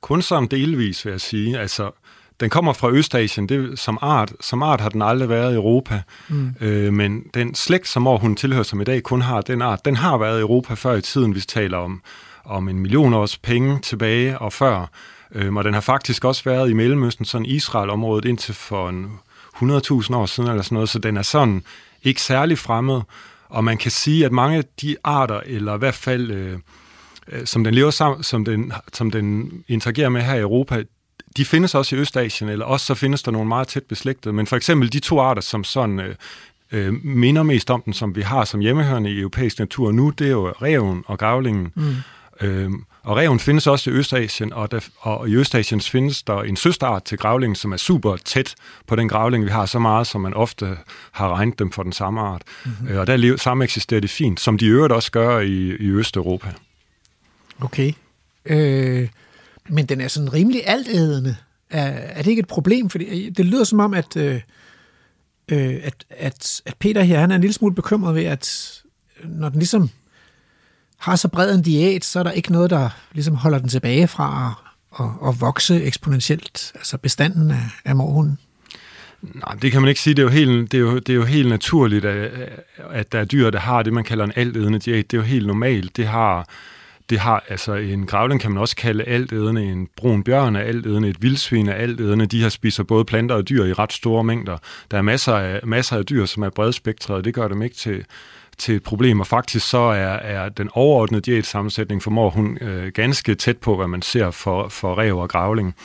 Kun som delvis, vil jeg sige. Altså, den kommer fra Østasien. Det, som, art, som art har den aldrig været i Europa. Mm. Øh, men den slægt, som hun tilhører, som i dag kun har den art, den har været i Europa før i tiden. Vi taler om, om en million års penge tilbage og før. Øh, og den har faktisk også været i Mellemøsten, sådan Israel-området, indtil for en 100.000 år siden eller sådan noget. Så den er sådan ikke særlig fremmed. Og man kan sige, at mange af de arter, eller i hvert fald... Øh, øh, som den lever sammen, som den, som den interagerer med her i Europa, de findes også i Østasien, eller også så findes der nogle meget tæt beslægtede. Men for eksempel de to arter, som sådan øh, øh, minder mest om den, som vi har som hjemmehørende i europæisk natur nu, det er jo reven og gravlingen. Mm. Øhm, og reven findes også i Østasien, og, der, og i Østasien findes der en søsterart til gravlingen, som er super tæt på den gravling, vi har så meget, som man ofte har regnet dem for den samme art. Mm-hmm. Øh, og der lever, samme eksisterer det fint, som de i øvrigt også gør i, i Østeuropa. Okay. Øh, men den er sådan rimelig altædende. Er, er det ikke et problem? Fordi øh, det lyder som om, at, øh, øh, at, at, at Peter her, han er en lille smule bekymret ved, at øh, når den ligesom har så bred en diæt, så er der ikke noget, der ligesom holder den tilbage fra at, at, at vokse eksponentielt, altså bestanden af, af morhunden. Nej, det kan man ikke sige. Det er jo helt, det er jo, det er jo helt naturligt, at, at der er dyr, der har det, man kalder en altædende diæt. Det er jo helt normalt. Det har, det har altså en gravling kan man også kalde altædende. En brun bjørn er altædende, et vildsvin er altædende. De har spiser både planter og dyr i ret store mængder. Der er masser af, masser af dyr, som er bredspektrede, og det gør dem ikke til, til et problem, og faktisk så er, er den overordnede diætsammensætning for mor hun øh, ganske tæt på, hvad man ser for, for rev og gravling.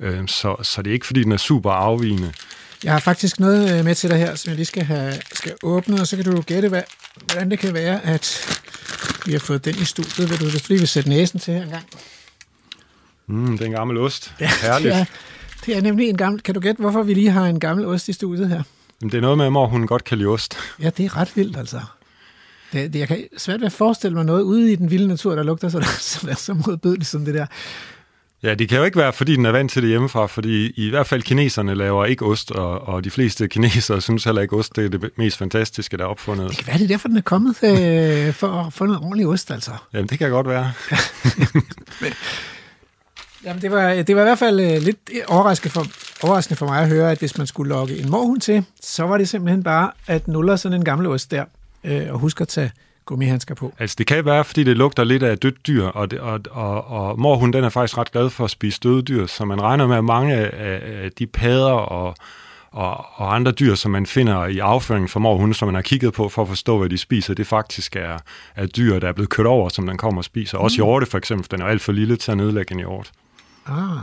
Øh, så, så det er ikke, fordi den er super afvigende. Jeg har faktisk noget øh, med til dig her, som jeg lige skal, have, skal åbne, og så kan du gætte, hvad, hvordan det kan være, at vi har fået den i studiet. Vil du, hvis du lige vil sætte næsen til her en gang. Mm, det er en gammel ost. Ja, Herligt. Det er, det er nemlig en gammel... Kan du gætte, hvorfor vi lige har en gammel ost i studiet her? Men det er noget med, at mor hun godt kan lide ost. Ja, det er ret vildt, altså. Det, det, jeg kan svært ved at forestille mig noget ude i den vilde natur, der lugter så, er så modbydeligt som det der. Ja, det kan jo ikke være, fordi den er vant til det hjemmefra, fordi i hvert fald kineserne laver ikke ost, og, og de fleste kinesere synes heller ikke, ost det er det mest fantastiske, der er opfundet. Det kan være, det er derfor, den er kommet øh, for at få noget ordentlig ost, altså. Jamen, det kan godt være. Jamen, det var, det var i hvert fald øh, lidt overraskende for, overraskende for mig at høre, at hvis man skulle logge en morhund til, så var det simpelthen bare at nulle sådan en gammel ost der, øh, og huske at tage gummihandsker på. Altså, det kan være, fordi det lugter lidt af dødt dyr, og, det, og, og, og morhunden, den er faktisk ret glad for at spise døde dyr, så man regner med, at mange af, af de padder og, og, og andre dyr, som man finder i afføringen fra morhunden, som man har kigget på for at forstå, hvad de spiser, det faktisk er, er dyr, der er blevet kørt over, som den kommer og spiser. Også Mm. hjorte for eksempel, for den er alt for lille til at nedlægge en hjort. Ah.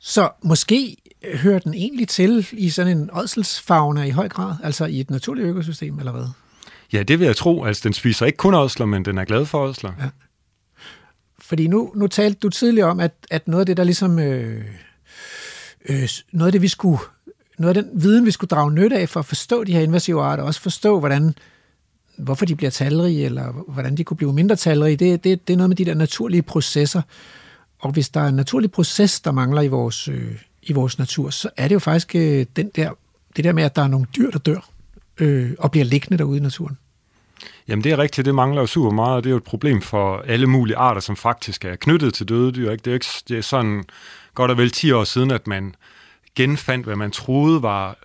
Så måske hører den egentlig til i sådan en ådselsfauna i høj grad, altså i et naturligt økosystem, eller hvad? Ja, det vil jeg tro. Altså, den spiser ikke kun osler, men den er glad for osler. Ja. Fordi nu, nu talte du tidligere om, at, at noget af det, der ligesom... Øh, øh, noget af det, vi skulle... Noget af den viden, vi skulle drage nytte af for at forstå de her invasive arter, også forstå, hvordan, hvorfor de bliver talrige, eller hvordan de kunne blive mindre talrige, det, det, det er noget med de der naturlige processer. Og hvis der er en naturlig proces, der mangler i vores, øh, i vores natur, så er det jo faktisk øh, den der, det der med, at der er nogle dyr, der dør øh, og bliver liggende derude i naturen. Jamen det er rigtigt, det mangler jo super meget, og det er jo et problem for alle mulige arter, som faktisk er knyttet til døde dyr. Ikke? Det er ikke det er sådan godt og vel 10 år siden, at man genfandt, hvad man troede var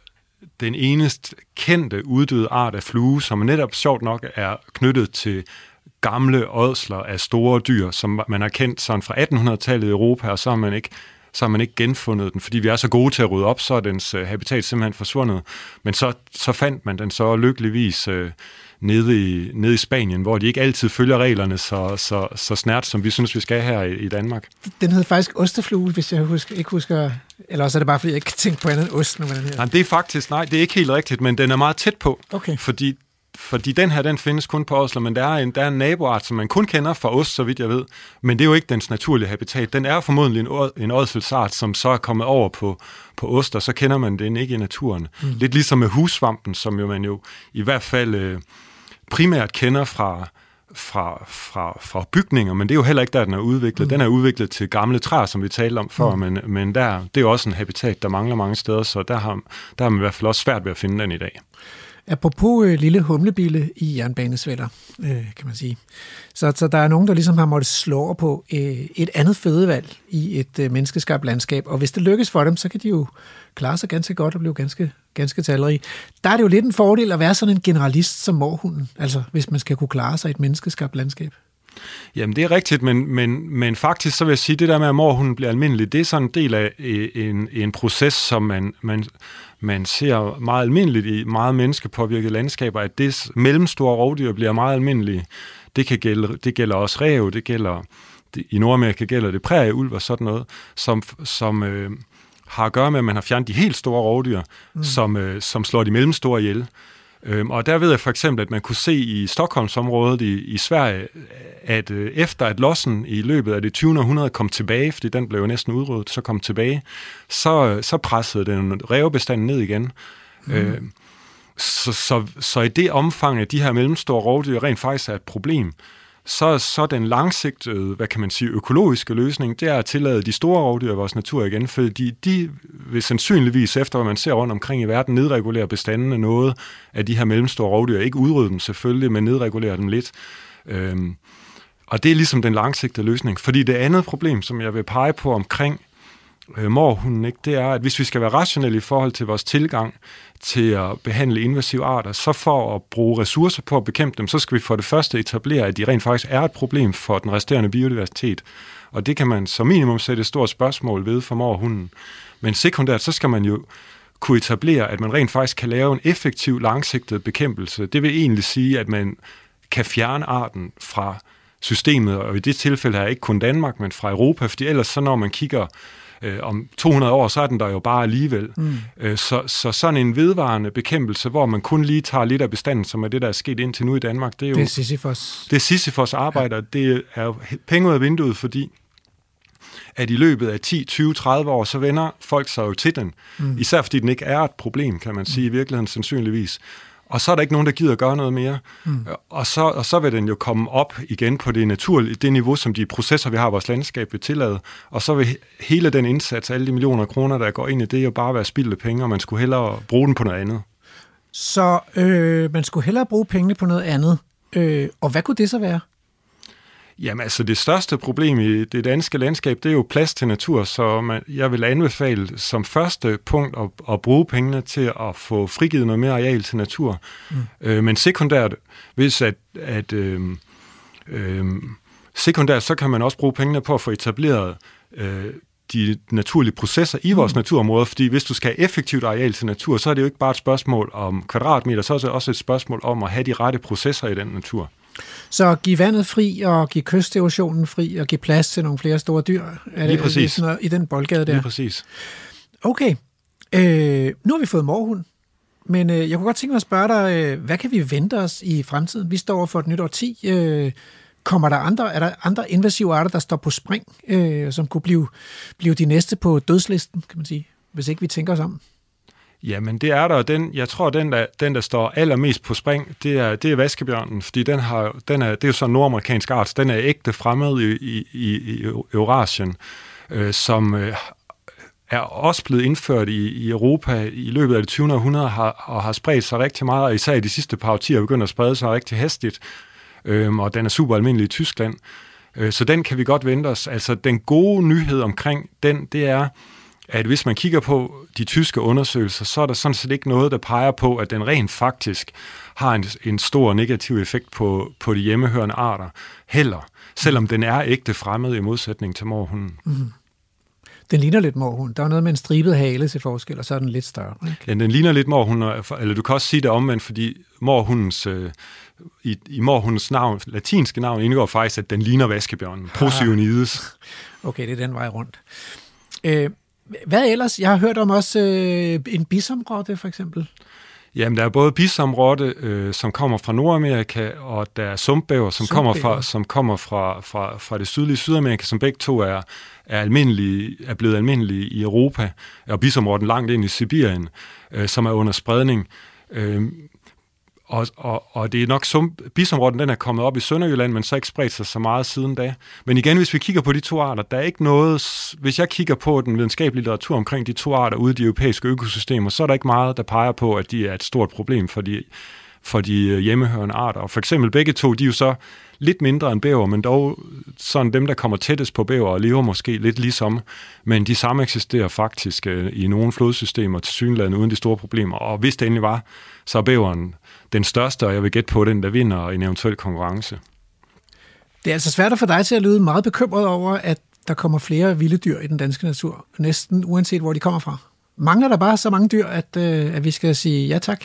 den eneste kendte uddøde art af flue, som netop sjovt nok er knyttet til gamle ådsler af store dyr, som man har kendt sådan fra 1800-tallet i Europa, og så har man ikke så har man ikke genfundet den, fordi vi er så gode til at rydde op, så er dens øh, habitat simpelthen forsvundet. Men så, så fandt man den så lykkeligvis øh, nede, i, nede i Spanien, hvor de ikke altid følger reglerne så, så, så snært, som vi synes, vi skal her i, i Danmark. Den hed faktisk osteflue, hvis jeg husker, ikke husker... Eller også er det bare, fordi jeg ikke kan tænke på andet end ost, er her. Nej, det er faktisk, nej, det er ikke helt rigtigt, men den er meget tæt på. Okay. Fordi, fordi den her, den findes kun på Oslo, men der er, en, der er en naboart, som man kun kender fra ost, så vidt jeg ved. Men det er jo ikke dens naturlige habitat. Den er formodentlig en, en ådselsart, som så er kommet over på, på ost, og så kender man den ikke i naturen. Mm. Lidt ligesom med hussvampen, som jo man jo i hvert fald øh, primært kender fra fra, fra, fra bygninger, men det er jo heller ikke der, den er udviklet. Mm. Den er udviklet til gamle træer, som vi talte om før, mm. men, men der, det er jo også en habitat, der mangler mange steder, så der har, der har man i hvert fald også svært ved at finde den i dag. Apropos øh, lille humlebille i jernbanesvætter, øh, kan man sige. Så, så der er nogen, der ligesom har måttet slå på øh, et andet fødevalg i et øh, menneskeskabt landskab, og hvis det lykkes for dem, så kan de jo klare sig ganske godt og blive ganske, ganske talrige. Der er det jo lidt en fordel at være sådan en generalist som morhunden, altså hvis man skal kunne klare sig i et menneskeskabt landskab. Jamen, det er rigtigt, men, men, men faktisk så vil jeg sige, at det der med, at morhunden bliver almindelig, det er sådan en del af øh, en, en proces, som man, man, man ser meget almindeligt i meget menneskepåvirkede landskaber, at det mellemstore rovdyr bliver meget almindelige. Det, kan gælde, det gælder også rev, det gælder, det, i Nordamerika gælder det prærieulv og sådan noget, som, som øh, har at gøre med, at man har fjernet de helt store rovdyr, mm. som, øh, som slår de mellemstore ihjel. Øhm, og der ved jeg for eksempel, at man kunne se i Stockholmsområdet i, i Sverige, at øh, efter at lossen i løbet af det 20. århundrede kom tilbage, fordi den blev jo næsten udryddet, så kom tilbage, så, så pressede den revbestanden ned igen. Mm. Øh, så, så, så i det omfang, at de her mellemstore rovdyr rent faktisk er et problem, så, så den langsigtede, hvad kan man sige, økologiske løsning, det er at tillade de store rovdyr i vores natur igen, fordi de vil sandsynligvis, efter hvad man ser rundt omkring i verden, nedregulere bestandene noget af de her mellemstore rovdyr. Ikke udrydde dem selvfølgelig, men nedregulere dem lidt. Øhm, og det er ligesom den langsigtede løsning. Fordi det andet problem, som jeg vil pege på omkring øh, morhunden, ikke, det er, at hvis vi skal være rationelle i forhold til vores tilgang til at behandle invasive arter, så for at bruge ressourcer på at bekæmpe dem, så skal vi for det første etablere, at de rent faktisk er et problem for den resterende biodiversitet. Og det kan man som minimum sætte et stort spørgsmål ved for morhunden. Men sekundært, så skal man jo kunne etablere, at man rent faktisk kan lave en effektiv, langsigtet bekæmpelse. Det vil egentlig sige, at man kan fjerne arten fra systemet, og i det tilfælde er ikke kun Danmark, men fra Europa, fordi ellers så når man kigger øh, om 200 år, så er den der jo bare alligevel. Mm. Øh, så, så sådan en vedvarende bekæmpelse, hvor man kun lige tager lidt af bestanden, som er det, der er sket indtil nu i Danmark, det er jo... Det er Sisyfos. Det er Sisyfos arbejde, ja. det er jo penge ud af vinduet, fordi at i løbet af 10, 20, 30 år, så vender folk sig jo til den. Mm. Især fordi den ikke er et problem, kan man sige, i virkeligheden sandsynligvis og så er der ikke nogen, der gider gøre noget mere. Mm. Og, så, og så vil den jo komme op igen på det naturlige, det niveau, som de processer, vi har i vores landskab, vil tillade. Og så vil hele den indsats, alle de millioner kroner, der går ind i det, jo bare være spildte penge, og man skulle hellere bruge den på noget andet. Så øh, man skulle hellere bruge pengene på noget andet. Øh, og hvad kunne det så være? Jamen altså, det største problem i det danske landskab, det er jo plads til natur, så man, jeg vil anbefale som første punkt at, at bruge pengene til at få frigivet noget mere areal til natur. Mm. Øh, men sekundært, hvis at, at øh, øh, sekundært, så kan man også bruge pengene på at få etableret øh, de naturlige processer i vores mm. naturområder, fordi hvis du skal have effektivt areal til natur, så er det jo ikke bare et spørgsmål om kvadratmeter, så er det også et spørgsmål om at have de rette processer i den natur. Så give vandet fri, og give kysterosionen fri, og give plads til nogle flere store dyr? Er Lige det, præcis. Sådan noget, I den boldgade der? Lige præcis. Okay. Øh, nu har vi fået morhund. Men øh, jeg kunne godt tænke mig at spørge dig, øh, hvad kan vi vente os i fremtiden? Vi står for et nyt årti. Øh, kommer der andre, er der andre invasive arter, der står på spring, øh, som kunne blive, blive de næste på dødslisten, kan man sige, hvis ikke vi tænker os om? Jamen, det er der, den, jeg tror, den der, den, der står allermest på spring, det er, det er vaskebjørnen, fordi den har, den er, det er jo så nordamerikansk art, den er ægte fremmed i, i, i, i Eurasien, øh, som øh, er også blevet indført i, i Europa i løbet af det 20. århundrede har, og har spredt sig rigtig meget, og især i de sidste par årtier begynder at sprede sig rigtig hastigt, øh, og den er super almindelig i Tyskland. Øh, så den kan vi godt vente os. Altså, den gode nyhed omkring den, det er, at hvis man kigger på de tyske undersøgelser, så er der sådan set ikke noget, der peger på, at den rent faktisk har en, en stor negativ effekt på, på de hjemmehørende arter heller, selvom den er ægte fremmed i modsætning til morhunden. Mm. Den ligner lidt morhund. Der er noget med en stribet hale til forskel, og så er den lidt større. Ikke? Ja, den ligner lidt morhund, eller du kan også sige det omvendt, fordi morhundens, øh, i, i morhundens navn, latinske navn indgår faktisk, at den ligner vaskebjørnen. Prosionides. Okay, det er den vej rundt. Øh, hvad ellers? Jeg har hørt om også øh, en bisomrotte, for eksempel. Jamen, der er både bisomrotte, øh, som kommer fra Nordamerika, og der er sumpbæver, som sumpbæver. kommer, fra, som kommer fra, fra, fra det sydlige Sydamerika, som begge to er, er, almindelige, er blevet almindelige i Europa, og bisomrotten langt ind i Sibirien, øh, som er under spredning. Øh, og, og, og det er nok sum, bisområden, den er kommet op i Sønderjylland, men så ikke spredt sig så meget siden da. Men igen, hvis vi kigger på de to arter, der er ikke noget, hvis jeg kigger på den videnskabelige litteratur omkring de to arter ude i de europæiske økosystemer, så er der ikke meget, der peger på, at de er et stort problem for de, for de øh, hjemmehørende arter. Og for eksempel begge to, de er jo så lidt mindre end bæver, men dog sådan dem, der kommer tættest på bæver og lever måske lidt ligesom, men de samme eksisterer faktisk øh, i nogle flodsystemer til synlandet uden de store problemer. Og hvis det endelig var, så er bæveren den største, og jeg vil gætte på den, der vinder en eventuel konkurrence. Det er altså svært at få dig til at lyde meget bekymret over, at der kommer flere vilde dyr i den danske natur, næsten uanset hvor de kommer fra. Mangler der bare så mange dyr, at, øh, at vi skal sige ja tak?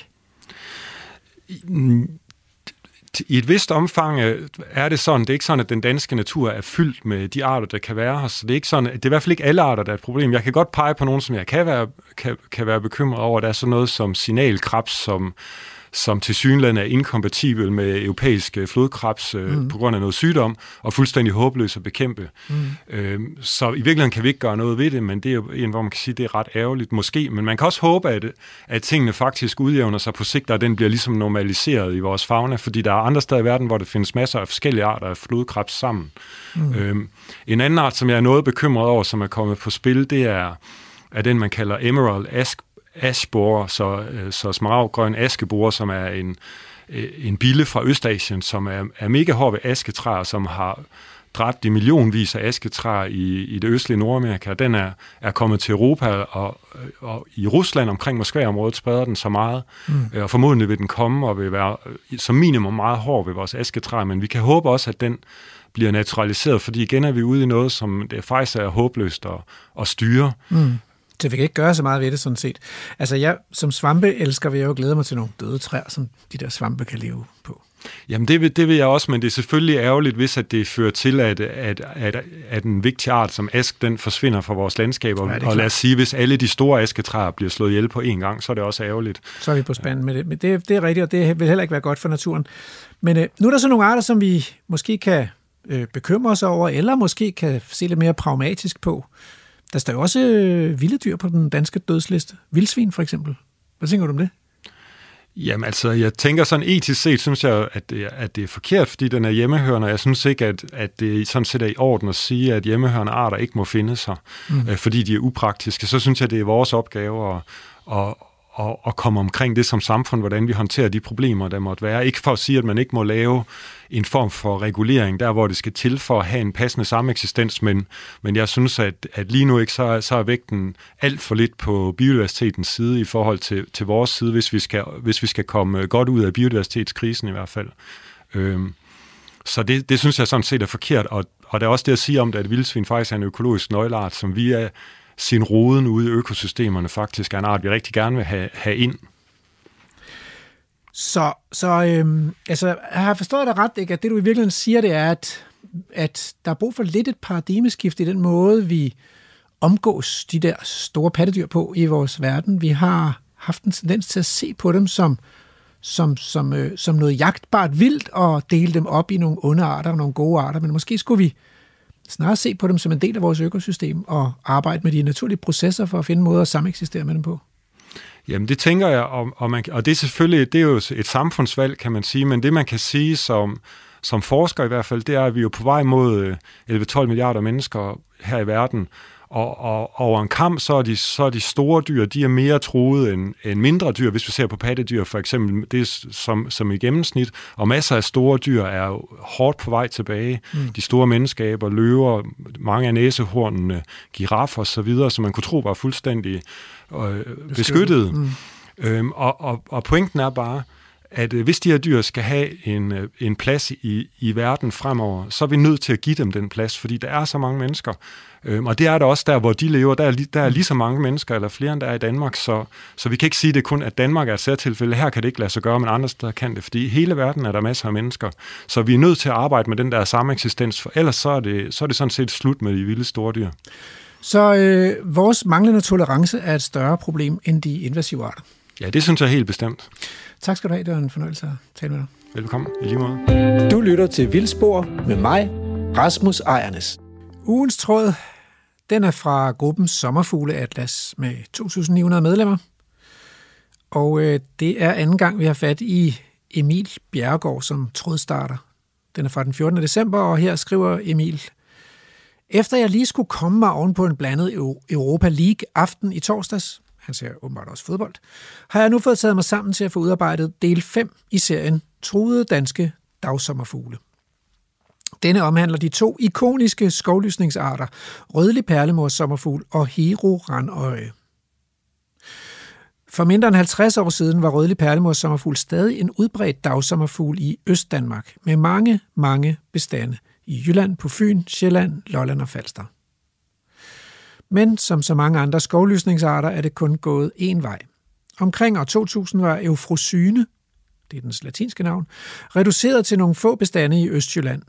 I et vist omfang øh, er det sådan, det er ikke sådan, at den danske natur er fyldt med de arter, der kan være her. Så det er, ikke sådan, det er i hvert fald ikke alle arter, der er et problem. Jeg kan godt pege på nogle, som jeg kan være, kan, kan være bekymret over. Der er sådan noget som signalkrebs, som som til synligheden er inkompatibel med europæisk flodkrebs øh, mm. på grund af noget sygdom, og fuldstændig håbløs at bekæmpe. Mm. Øh, så i virkeligheden kan vi ikke gøre noget ved det, men det er jo en, hvor man kan sige, det er ret ærgerligt måske. Men man kan også håbe, at, at tingene faktisk udjævner sig på sigt, og den bliver ligesom normaliseret i vores fauna, fordi der er andre steder i verden, hvor der findes masser af forskellige arter af flodkrebs sammen. Mm. Øh, en anden art, som jeg er noget bekymret over, som er kommet på spil, det er, er den, man kalder emerald ask askeborer, så, øh, så smaraggrøn askeborer, som er en, øh, en bille fra Østasien, som er, er mega hård ved asketræer, som har dræbt i millionvis af asketræer i, i det østlige Nordamerika. Den er, er kommet til Europa, og, og i Rusland omkring Moskva-området spreder den så meget, mm. Øh, og formodentlig vil den komme og vil være som minimum meget hård ved vores asketræer, men vi kan håbe også, at den bliver naturaliseret, fordi igen er vi ude i noget, som det faktisk er håbløst at, at styre. Mm. Så vi kan ikke gøre så meget ved det, sådan set. Altså, jeg som svampe elsker vil jeg jo glæde mig til nogle døde træer, som de der svampe kan leve på. Jamen det vil, det vil jeg også, men det er selvfølgelig ærgerligt, hvis at det fører til, at, at, at, at en vigtig art som ask, den forsvinder fra vores landskaber. Ja, og lad os sige, hvis alle de store asketræer bliver slået ihjel på én gang, så er det også ærgerligt. Så er vi på spanden med det. Men det, det er rigtigt, og det vil heller ikke være godt for naturen. Men øh, nu er der så nogle arter, som vi måske kan øh, bekymre os over, eller måske kan se lidt mere pragmatisk på. Der står jo også øh, vilde dyr på den danske dødsliste. Vildsvin for eksempel. Hvad tænker du om det? Jamen altså, jeg tænker sådan etisk set, synes jeg, at det, at det er forkert, fordi den er hjemmehørende. Jeg synes ikke, at, at det sådan set er i orden at sige, at hjemmehørende arter ikke må finde sig, mm. øh, fordi de er upraktiske. Så synes jeg, det er vores opgave at, at, og, og komme omkring det som samfund, hvordan vi håndterer de problemer, der måtte være. Ikke for at sige, at man ikke må lave en form for regulering, der hvor det skal til for at have en passende sameksistens, men, men jeg synes, at, at lige nu ikke så, så er vægten alt for lidt på biodiversitetens side i forhold til, til vores side, hvis vi, skal, hvis vi skal komme øh, godt ud af biodiversitetskrisen i hvert fald. Øhm, så det, det synes jeg sådan set er forkert, og, og der er også det at sige om det, at vildsvin faktisk er en økologisk nøgleart, som vi er sin roden ude i økosystemerne faktisk er en art, vi rigtig gerne vil have, have ind. Så, så øhm, altså, jeg har forstået dig ret, ikke? at det du i virkeligheden siger, det er, at, at der er brug for lidt et paradigmeskift i den måde, vi omgås de der store pattedyr på i vores verden. Vi har haft en tendens til at se på dem som, som, som, øh, som noget jagtbart vildt og dele dem op i nogle onde arter og nogle gode arter, men måske skulle vi snarere se på dem som en del af vores økosystem og arbejde med de naturlige processer for at finde måder at sameksistere med dem på? Jamen det tænker jeg, og, og, man, og det er selvfølgelig det er jo et samfundsvalg, kan man sige, men det man kan sige som, som forsker i hvert fald, det er, at vi er på vej mod øh, 11-12 milliarder mennesker her i verden, og, og over en kamp, så er, de, så er de store dyr, de er mere truede end, end mindre dyr, hvis vi ser på pattedyr for eksempel, det er som, som i gennemsnit, og masser af store dyr er hårdt på vej tilbage. Mm. De store menneskaber, løver, mange af næsehornene, giraffer osv., som man kunne tro var fuldstændig øh, beskyttet. Mm. Øhm, og, og, og pointen er bare, at øh, hvis de her dyr skal have en, øh, en plads i, i verden fremover, så er vi nødt til at give dem den plads, fordi der er så mange mennesker. Øhm, og det er der også der, hvor de lever. Der er, der er lige så mange mennesker, eller flere end der er i Danmark, så, så vi kan ikke sige det kun, at Danmark er et særtilfælde. Her kan det ikke lade sig gøre, men andre steder kan det, fordi i hele verden er der masser af mennesker. Så vi er nødt til at arbejde med den der samme eksistens, for ellers så er det, så er det sådan set slut med de vilde store dyr. Så øh, vores manglende tolerance er et større problem end de invasive arter? Ja, det synes jeg helt bestemt. Tak skal du have. Det var en fornøjelse at tale med dig. Velkommen. I lige måde. Du lytter til Vildspor med mig, Rasmus Ejernes. Ugens tråd, den er fra gruppen Sommerfugle Atlas med 2.900 medlemmer. Og øh, det er anden gang, vi har fat i Emil Bjergård som trådstarter. Den er fra den 14. december, og her skriver Emil, efter jeg lige skulle komme mig oven på en blandet Europa League aften i torsdags, han ser åbenbart også fodbold, har jeg nu fået taget mig sammen til at få udarbejdet del 5 i serien Truede danske dagsommerfugle. Denne omhandler de to ikoniske skovlysningsarter, rødlig perlemors sommerfugl og hero randøje. For mindre end 50 år siden var rødlig perlemors sommerfugl stadig en udbredt dagsommerfugl i Østdanmark, med mange, mange bestande i Jylland, på Fyn, Sjælland, Lolland og Falster. Men som så mange andre skovlysningsarter er det kun gået én vej. Omkring år 2000 var eufrosyne, det er dens latinske navn, reduceret til nogle få bestande i Østjylland,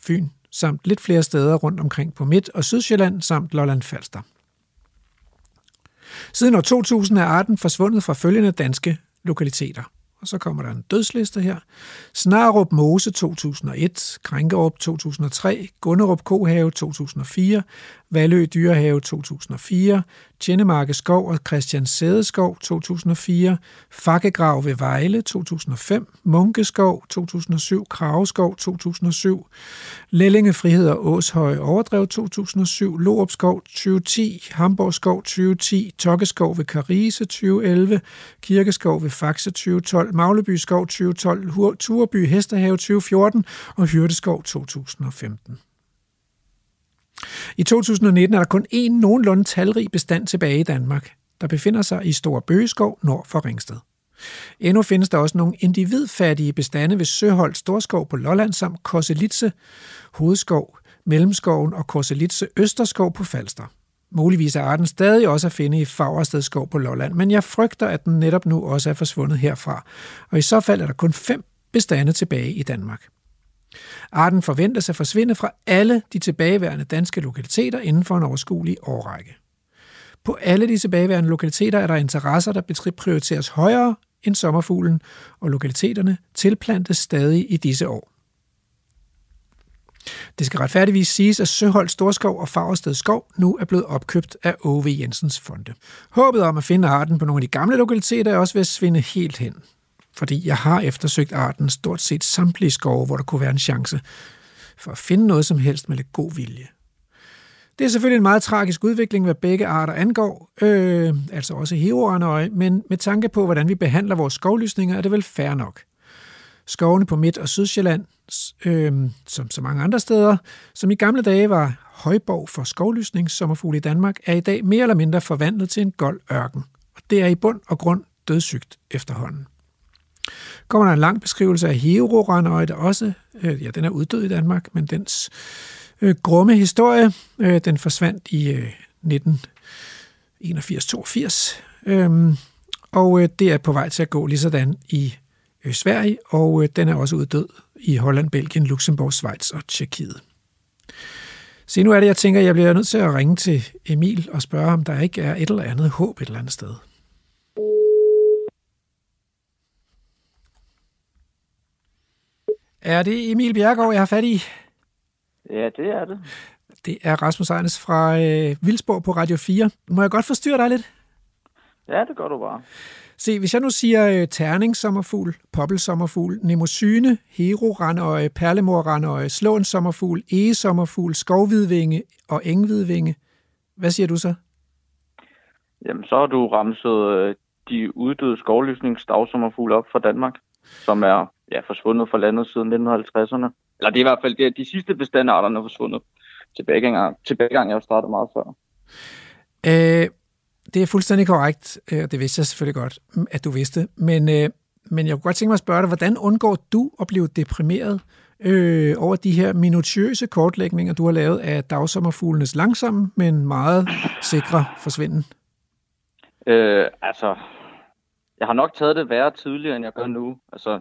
Fyn, samt lidt flere steder rundt omkring på Midt- og Sydsjælland samt Lolland Falster. Siden år 2000 er arten forsvundet fra følgende danske lokaliteter. Og så kommer der en dødsliste her. Snarup Mose 2001, Krænkerup 2003, Gunnerup Kohave 2004, Valø Dyrehave 2004, Tjennemarke Skov og Christian Sædeskov 2004, Fakkegrav ved Vejle 2005, Munkeskov 2007, Kraveskov 2007, Lellinge Frihed og Åshøj Overdrev 2007, Loopskov 2010, Hamborgskov 2010, Tokkeskov ved Karise 2011, Kirkeskov ved Faxe 2012, Magleby Skov 2012, Turby Hesterhave 2014 og Hyrdeskov 2015. I 2019 er der kun én nogenlunde talrig bestand tilbage i Danmark, der befinder sig i Stor Bøgeskov nord for Ringsted. Endnu findes der også nogle individfattige bestande ved Søholt Storskov på Lolland samt Korselitse Hovedskov, Mellemskoven og Korselitse Østerskov på Falster. Muligvis er arten stadig også at finde i Fagerstedskov på Lolland, men jeg frygter, at den netop nu også er forsvundet herfra, og i så fald er der kun fem bestande tilbage i Danmark. Arten forventes at forsvinde fra alle de tilbageværende danske lokaliteter inden for en overskuelig årrække. På alle de tilbageværende lokaliteter er der interesser, der prioriteres højere end sommerfuglen, og lokaliteterne tilplantes stadig i disse år. Det skal retfærdigvis siges, at Søholt Storskov og Fagersted Skov nu er blevet opkøbt af O.V. Jensens Fonde. Håbet om at finde arten på nogle af de gamle lokaliteter er også ved at svinde helt hen fordi jeg har eftersøgt arten stort set samtlige skove, hvor der kunne være en chance for at finde noget som helst med lidt god vilje. Det er selvfølgelig en meget tragisk udvikling, hvad begge arter angår, øh, altså også heroanøje, men med tanke på, hvordan vi behandler vores skovlysninger, er det vel fair nok. Skovene på Midt- og Sydsjælland, øh, som så mange andre steder, som i gamle dage var højborg for skovlysning, sommerfugle i Danmark, er i dag mere eller mindre forvandlet til en gold ørken. Og det er i bund og grund dødsygt efterhånden kommer der en lang beskrivelse af Heroranøje, der også, øh, ja, den er uddød i Danmark, men dens øh, grumme historie, øh, den forsvandt i øh, 1981-82, øhm, og øh, det er på vej til at gå lige sådan i øh, Sverige, og øh, den er også uddød i Holland, Belgien, Luxembourg, Schweiz og Tjekkiet. Se, nu er det, jeg tænker, jeg bliver nødt til at ringe til Emil og spørge, om der ikke er et eller andet håb et eller andet sted. Er det Emil Bjergård, jeg har fat i? Ja, det er det. Det er Rasmus Ejnes fra øh, Vildsborg på Radio 4. Må jeg godt forstyrre dig lidt? Ja, det gør du bare. Se, hvis jeg nu siger øh, terning sommerfugl, poppelsommerfugl, nemosyne, herorandøje, perlemorrandøje, slåen sommerfugl, egesommerfugl, skovhvidvinge og enghvidvinge, hvad siger du så? Jamen, så har du ramset øh, de uddøde skovlysningsdagsommerfugle op fra Danmark, som er ja, forsvundet fra landet siden 1950'erne. Eller det er i hvert fald det, de sidste bestandarter, der er forsvundet. Tilbagegang, tilbagegang jeg startet meget før. Øh, det er fuldstændig korrekt, og øh, det vidste jeg selvfølgelig godt, at du vidste. Men, øh, men jeg kunne godt tænke mig at spørge dig, hvordan undgår du at blive deprimeret øh, over de her minutiøse kortlægninger, du har lavet af dagsommerfuglenes langsomme, men meget sikre forsvinden? Øh, altså, jeg har nok taget det værre tidligere, end jeg gør nu. Altså,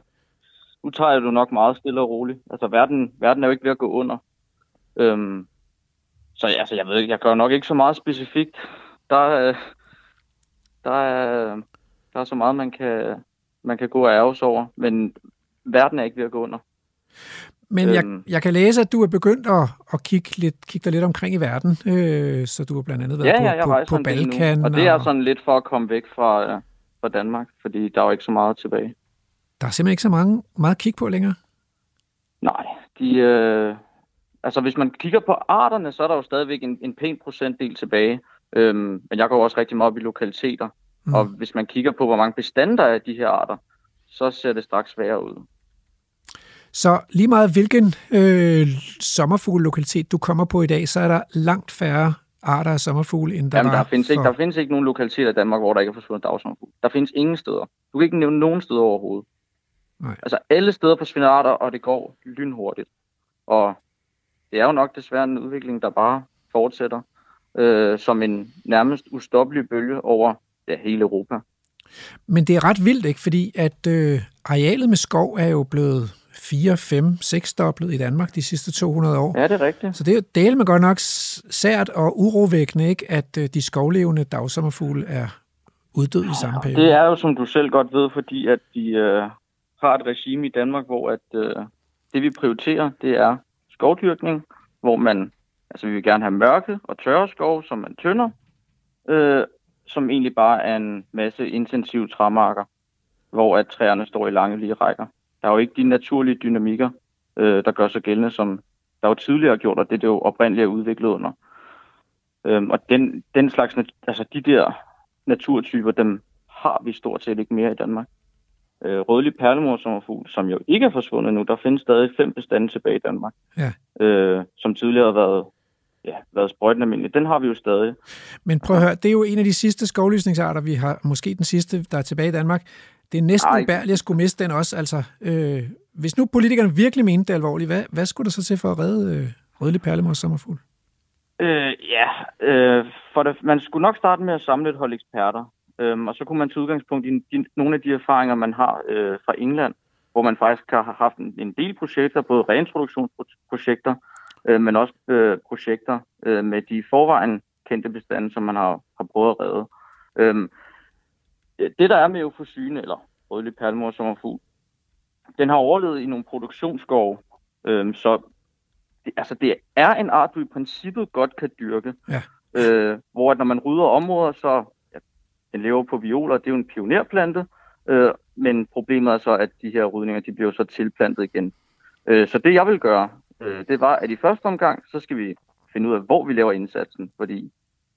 nu tager jeg det nok meget stille og roligt. Altså, verden, verden er jo ikke ved at gå under. Øhm, så altså, jeg ved ikke, jeg gør nok ikke så meget specifikt. Der, øh, der, er, der er så meget, man kan, man kan gå og ærges over, men verden er ikke ved at gå under. Men jeg, øhm. jeg kan læse, at du er begyndt at, at kigge, lidt, kigge dig lidt omkring i verden, øh, så du har blandt andet været ja, på, ja, jeg på, på Balkan. Og det er sådan lidt for at komme væk fra, øh, fra Danmark, fordi der er jo ikke så meget tilbage. Der er simpelthen ikke så mange, meget kigge på længere. Nej, de, øh, altså hvis man kigger på arterne, så er der jo stadigvæk en, en pæn procentdel tilbage. Øhm, men jeg går også rigtig meget op i lokaliteter. Mm. Og hvis man kigger på, hvor mange bestander er af de her arter, så ser det straks sværere ud. Så lige meget hvilken øh, sommerfuglelokalitet du kommer på i dag, så er der langt færre arter af sommerfugle, end der Jamen, var der, findes ikke, for... der findes ikke nogen lokaliteter i Danmark, hvor der ikke er forsvundet dagsommerfugl. Der findes ingen steder. Du kan ikke nævne nogen steder overhovedet. Nej. Altså alle steder forsvinder arter, og det går lynhurtigt. Og det er jo nok desværre en udvikling, der bare fortsætter øh, som en nærmest ustoppelig bølge over ja, hele Europa. Men det er ret vildt, ikke? Fordi at øh, arealet med skov er jo blevet 4, 5, 6 doblet i Danmark de sidste 200 år. Ja, det er rigtigt. Så det er jo del med godt nok sært og urovækkende, ikke? At øh, de skovlevende dagsommerfugle er uddød i samme periode. Det er jo, som du selv godt ved, fordi at de øh, har et regime i Danmark, hvor at, øh, det vi prioriterer, det er skovdyrkning, hvor man, altså vi vil gerne have mørke og tørre skov, som man tynder, øh, som egentlig bare er en masse intensive træmarker, hvor at træerne står i lange lige rækker. Der er jo ikke de naturlige dynamikker, øh, der gør sig gældende, som der jo tidligere gjort, og det det jo oprindeligt er udviklet under. Øhm, og den, den slags, altså de der naturtyper, dem har vi stort set ikke mere i Danmark. Øh, rødlig perlemorsommerfugl, som jo ikke er forsvundet nu, der findes stadig fem bestande tilbage i Danmark, Ja. øh, som tidligere har været, ja, været sprøjtende almindelig. Den har vi jo stadig. Men prøv at høre, det er jo en af de sidste skovlysningsarter, vi har, måske den sidste, der er tilbage i Danmark. Det er næsten Ej. ubærligt at skulle miste den også. Altså, øh, hvis nu politikerne virkelig mente det alvorligt, hvad, hvad skulle der så til for at redde øh, rødlig perlemors sommerfugl? Øh, ja, øh, for det, man skulle nok starte med at samle et hold eksperter, øhm, og så kunne man tage udgangspunkt i de, nogle af de erfaringer, man har øh, fra England, hvor man faktisk har haft en, en del projekter, både reintroduktionsprojekter, øh, men også øh, projekter øh, med de forvejen kendte bestande, som man har, har prøvet at redde. Øhm, det, der er med eufosyne, eller rødlig perlemor sommerfugl, den har overlevet i nogle produktionsskove, øhm, så det, altså det er en art, du i princippet godt kan dyrke. Ja. Øh, hvor at når man rydder områder, så den lever på violer, det er jo en pionerplante, øh, men problemet er så, at de her rydninger, de bliver så tilplantet igen. Øh, så det jeg vil gøre, øh, det var, at i første omgang, så skal vi finde ud af, hvor vi laver indsatsen, fordi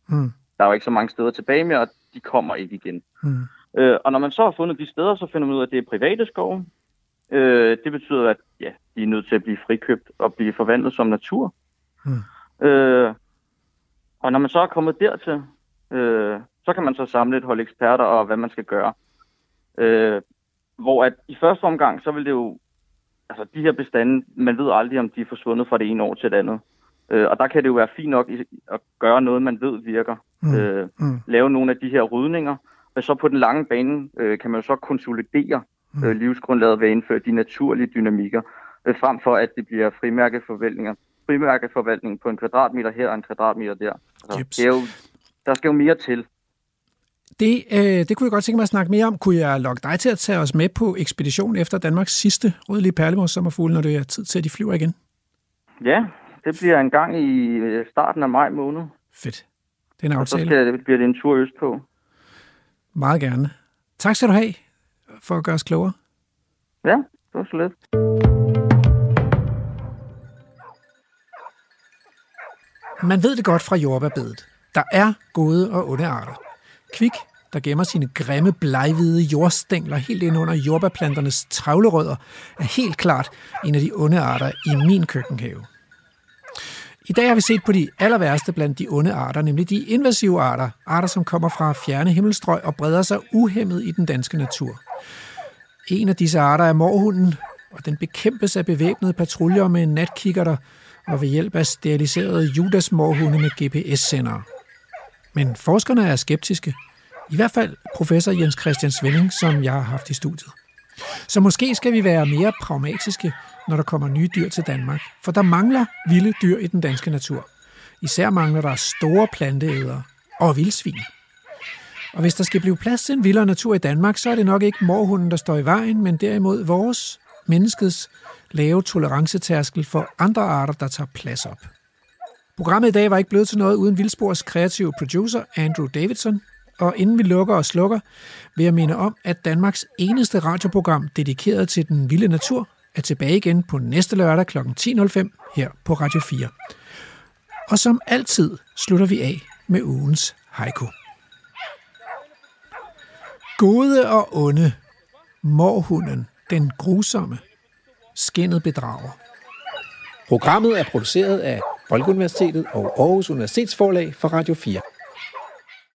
Hmm. der er jo ikke så mange steder tilbage mere, og de kommer ikke igen. Hmm. Øh, og når man så har fundet de steder, så finder man ud af, at det er private skove. Øh, det betyder, at ja, de er nødt til at blive frikøbt og blive forvandlet som natur. Hmm. Øh, og når man så er kommet dertil, øh, så kan man så samle et hold eksperter og hvad man skal gøre. Øh, hvor at i første omgang, så vil det jo, altså de her bestande, man ved aldrig, om de er forsvundet fra det ene år til det andet. Øh, og der kan det jo være fint nok at gøre noget, man ved virker. Mm. Øh, Mm. lave nogle af de her rydninger. Og så på den lange bane øh, kan man jo så konsolidere øh, livsgrundlaget ved at indføre de naturlige dynamikker, øh, frem for at det bliver frimærkeforvaltninger. Frimærkeforvaltning på en kvadratmeter her og en kvadratmeter der. Altså, det er jo, der skal jo mere til. Det, øh, det kunne jeg godt tænke mig at snakke mere om. Kunne jeg lokke dig til at tage os med på ekspedition efter Danmarks sidste rødlige perlemors sommerfugle, når det er tid til, at de flyver igen? Ja, det bliver en gang i øh, starten af maj måned. Fedt. Det er en Og så aftale. skal, det bliver det en tur østpå. Meget gerne. Tak skal du have for at gøre os klogere. Ja, det var så lidt. Man ved det godt fra jordbærbedet. Der er gode og onde arter. Kvik, der gemmer sine grimme, bleghvide jordstængler helt ind under jordbærplanternes travlerødder, er helt klart en af de onde arter i min køkkenhave. I dag har vi set på de aller værste blandt de onde arter, nemlig de invasive arter, arter som kommer fra fjerne himmelstrøg og breder sig uhemmet i den danske natur. En af disse arter er morhunden, og den bekæmpes af bevæbnede patruljer med natkikkerter og ved hjælp af steriliserede Judas-morhunde med GPS-sendere. Men forskerne er skeptiske. I hvert fald professor Jens Christian Svending, som jeg har haft i studiet. Så måske skal vi være mere pragmatiske, når der kommer nye dyr til Danmark. For der mangler vilde dyr i den danske natur. Især mangler der store planteædere og vildsvin. Og hvis der skal blive plads til en vildere natur i Danmark, så er det nok ikke morhunden, der står i vejen, men derimod vores, menneskets, lave tolerancetærskel for andre arter, der tager plads op. Programmet i dag var ikke blevet til noget uden Vildspors kreative producer Andrew Davidson. og inden vi lukker og slukker, vil jeg minde om, at Danmarks eneste radioprogram dedikeret til den vilde natur er tilbage igen på næste lørdag kl. 10.05 her på Radio 4. Og som altid slutter vi af med ugens haiku. Gode og onde, morhunden, den grusomme, skinnet bedrager. Programmet er produceret af Folkeuniversitetet og Aarhus Universitetsforlag for Radio 4.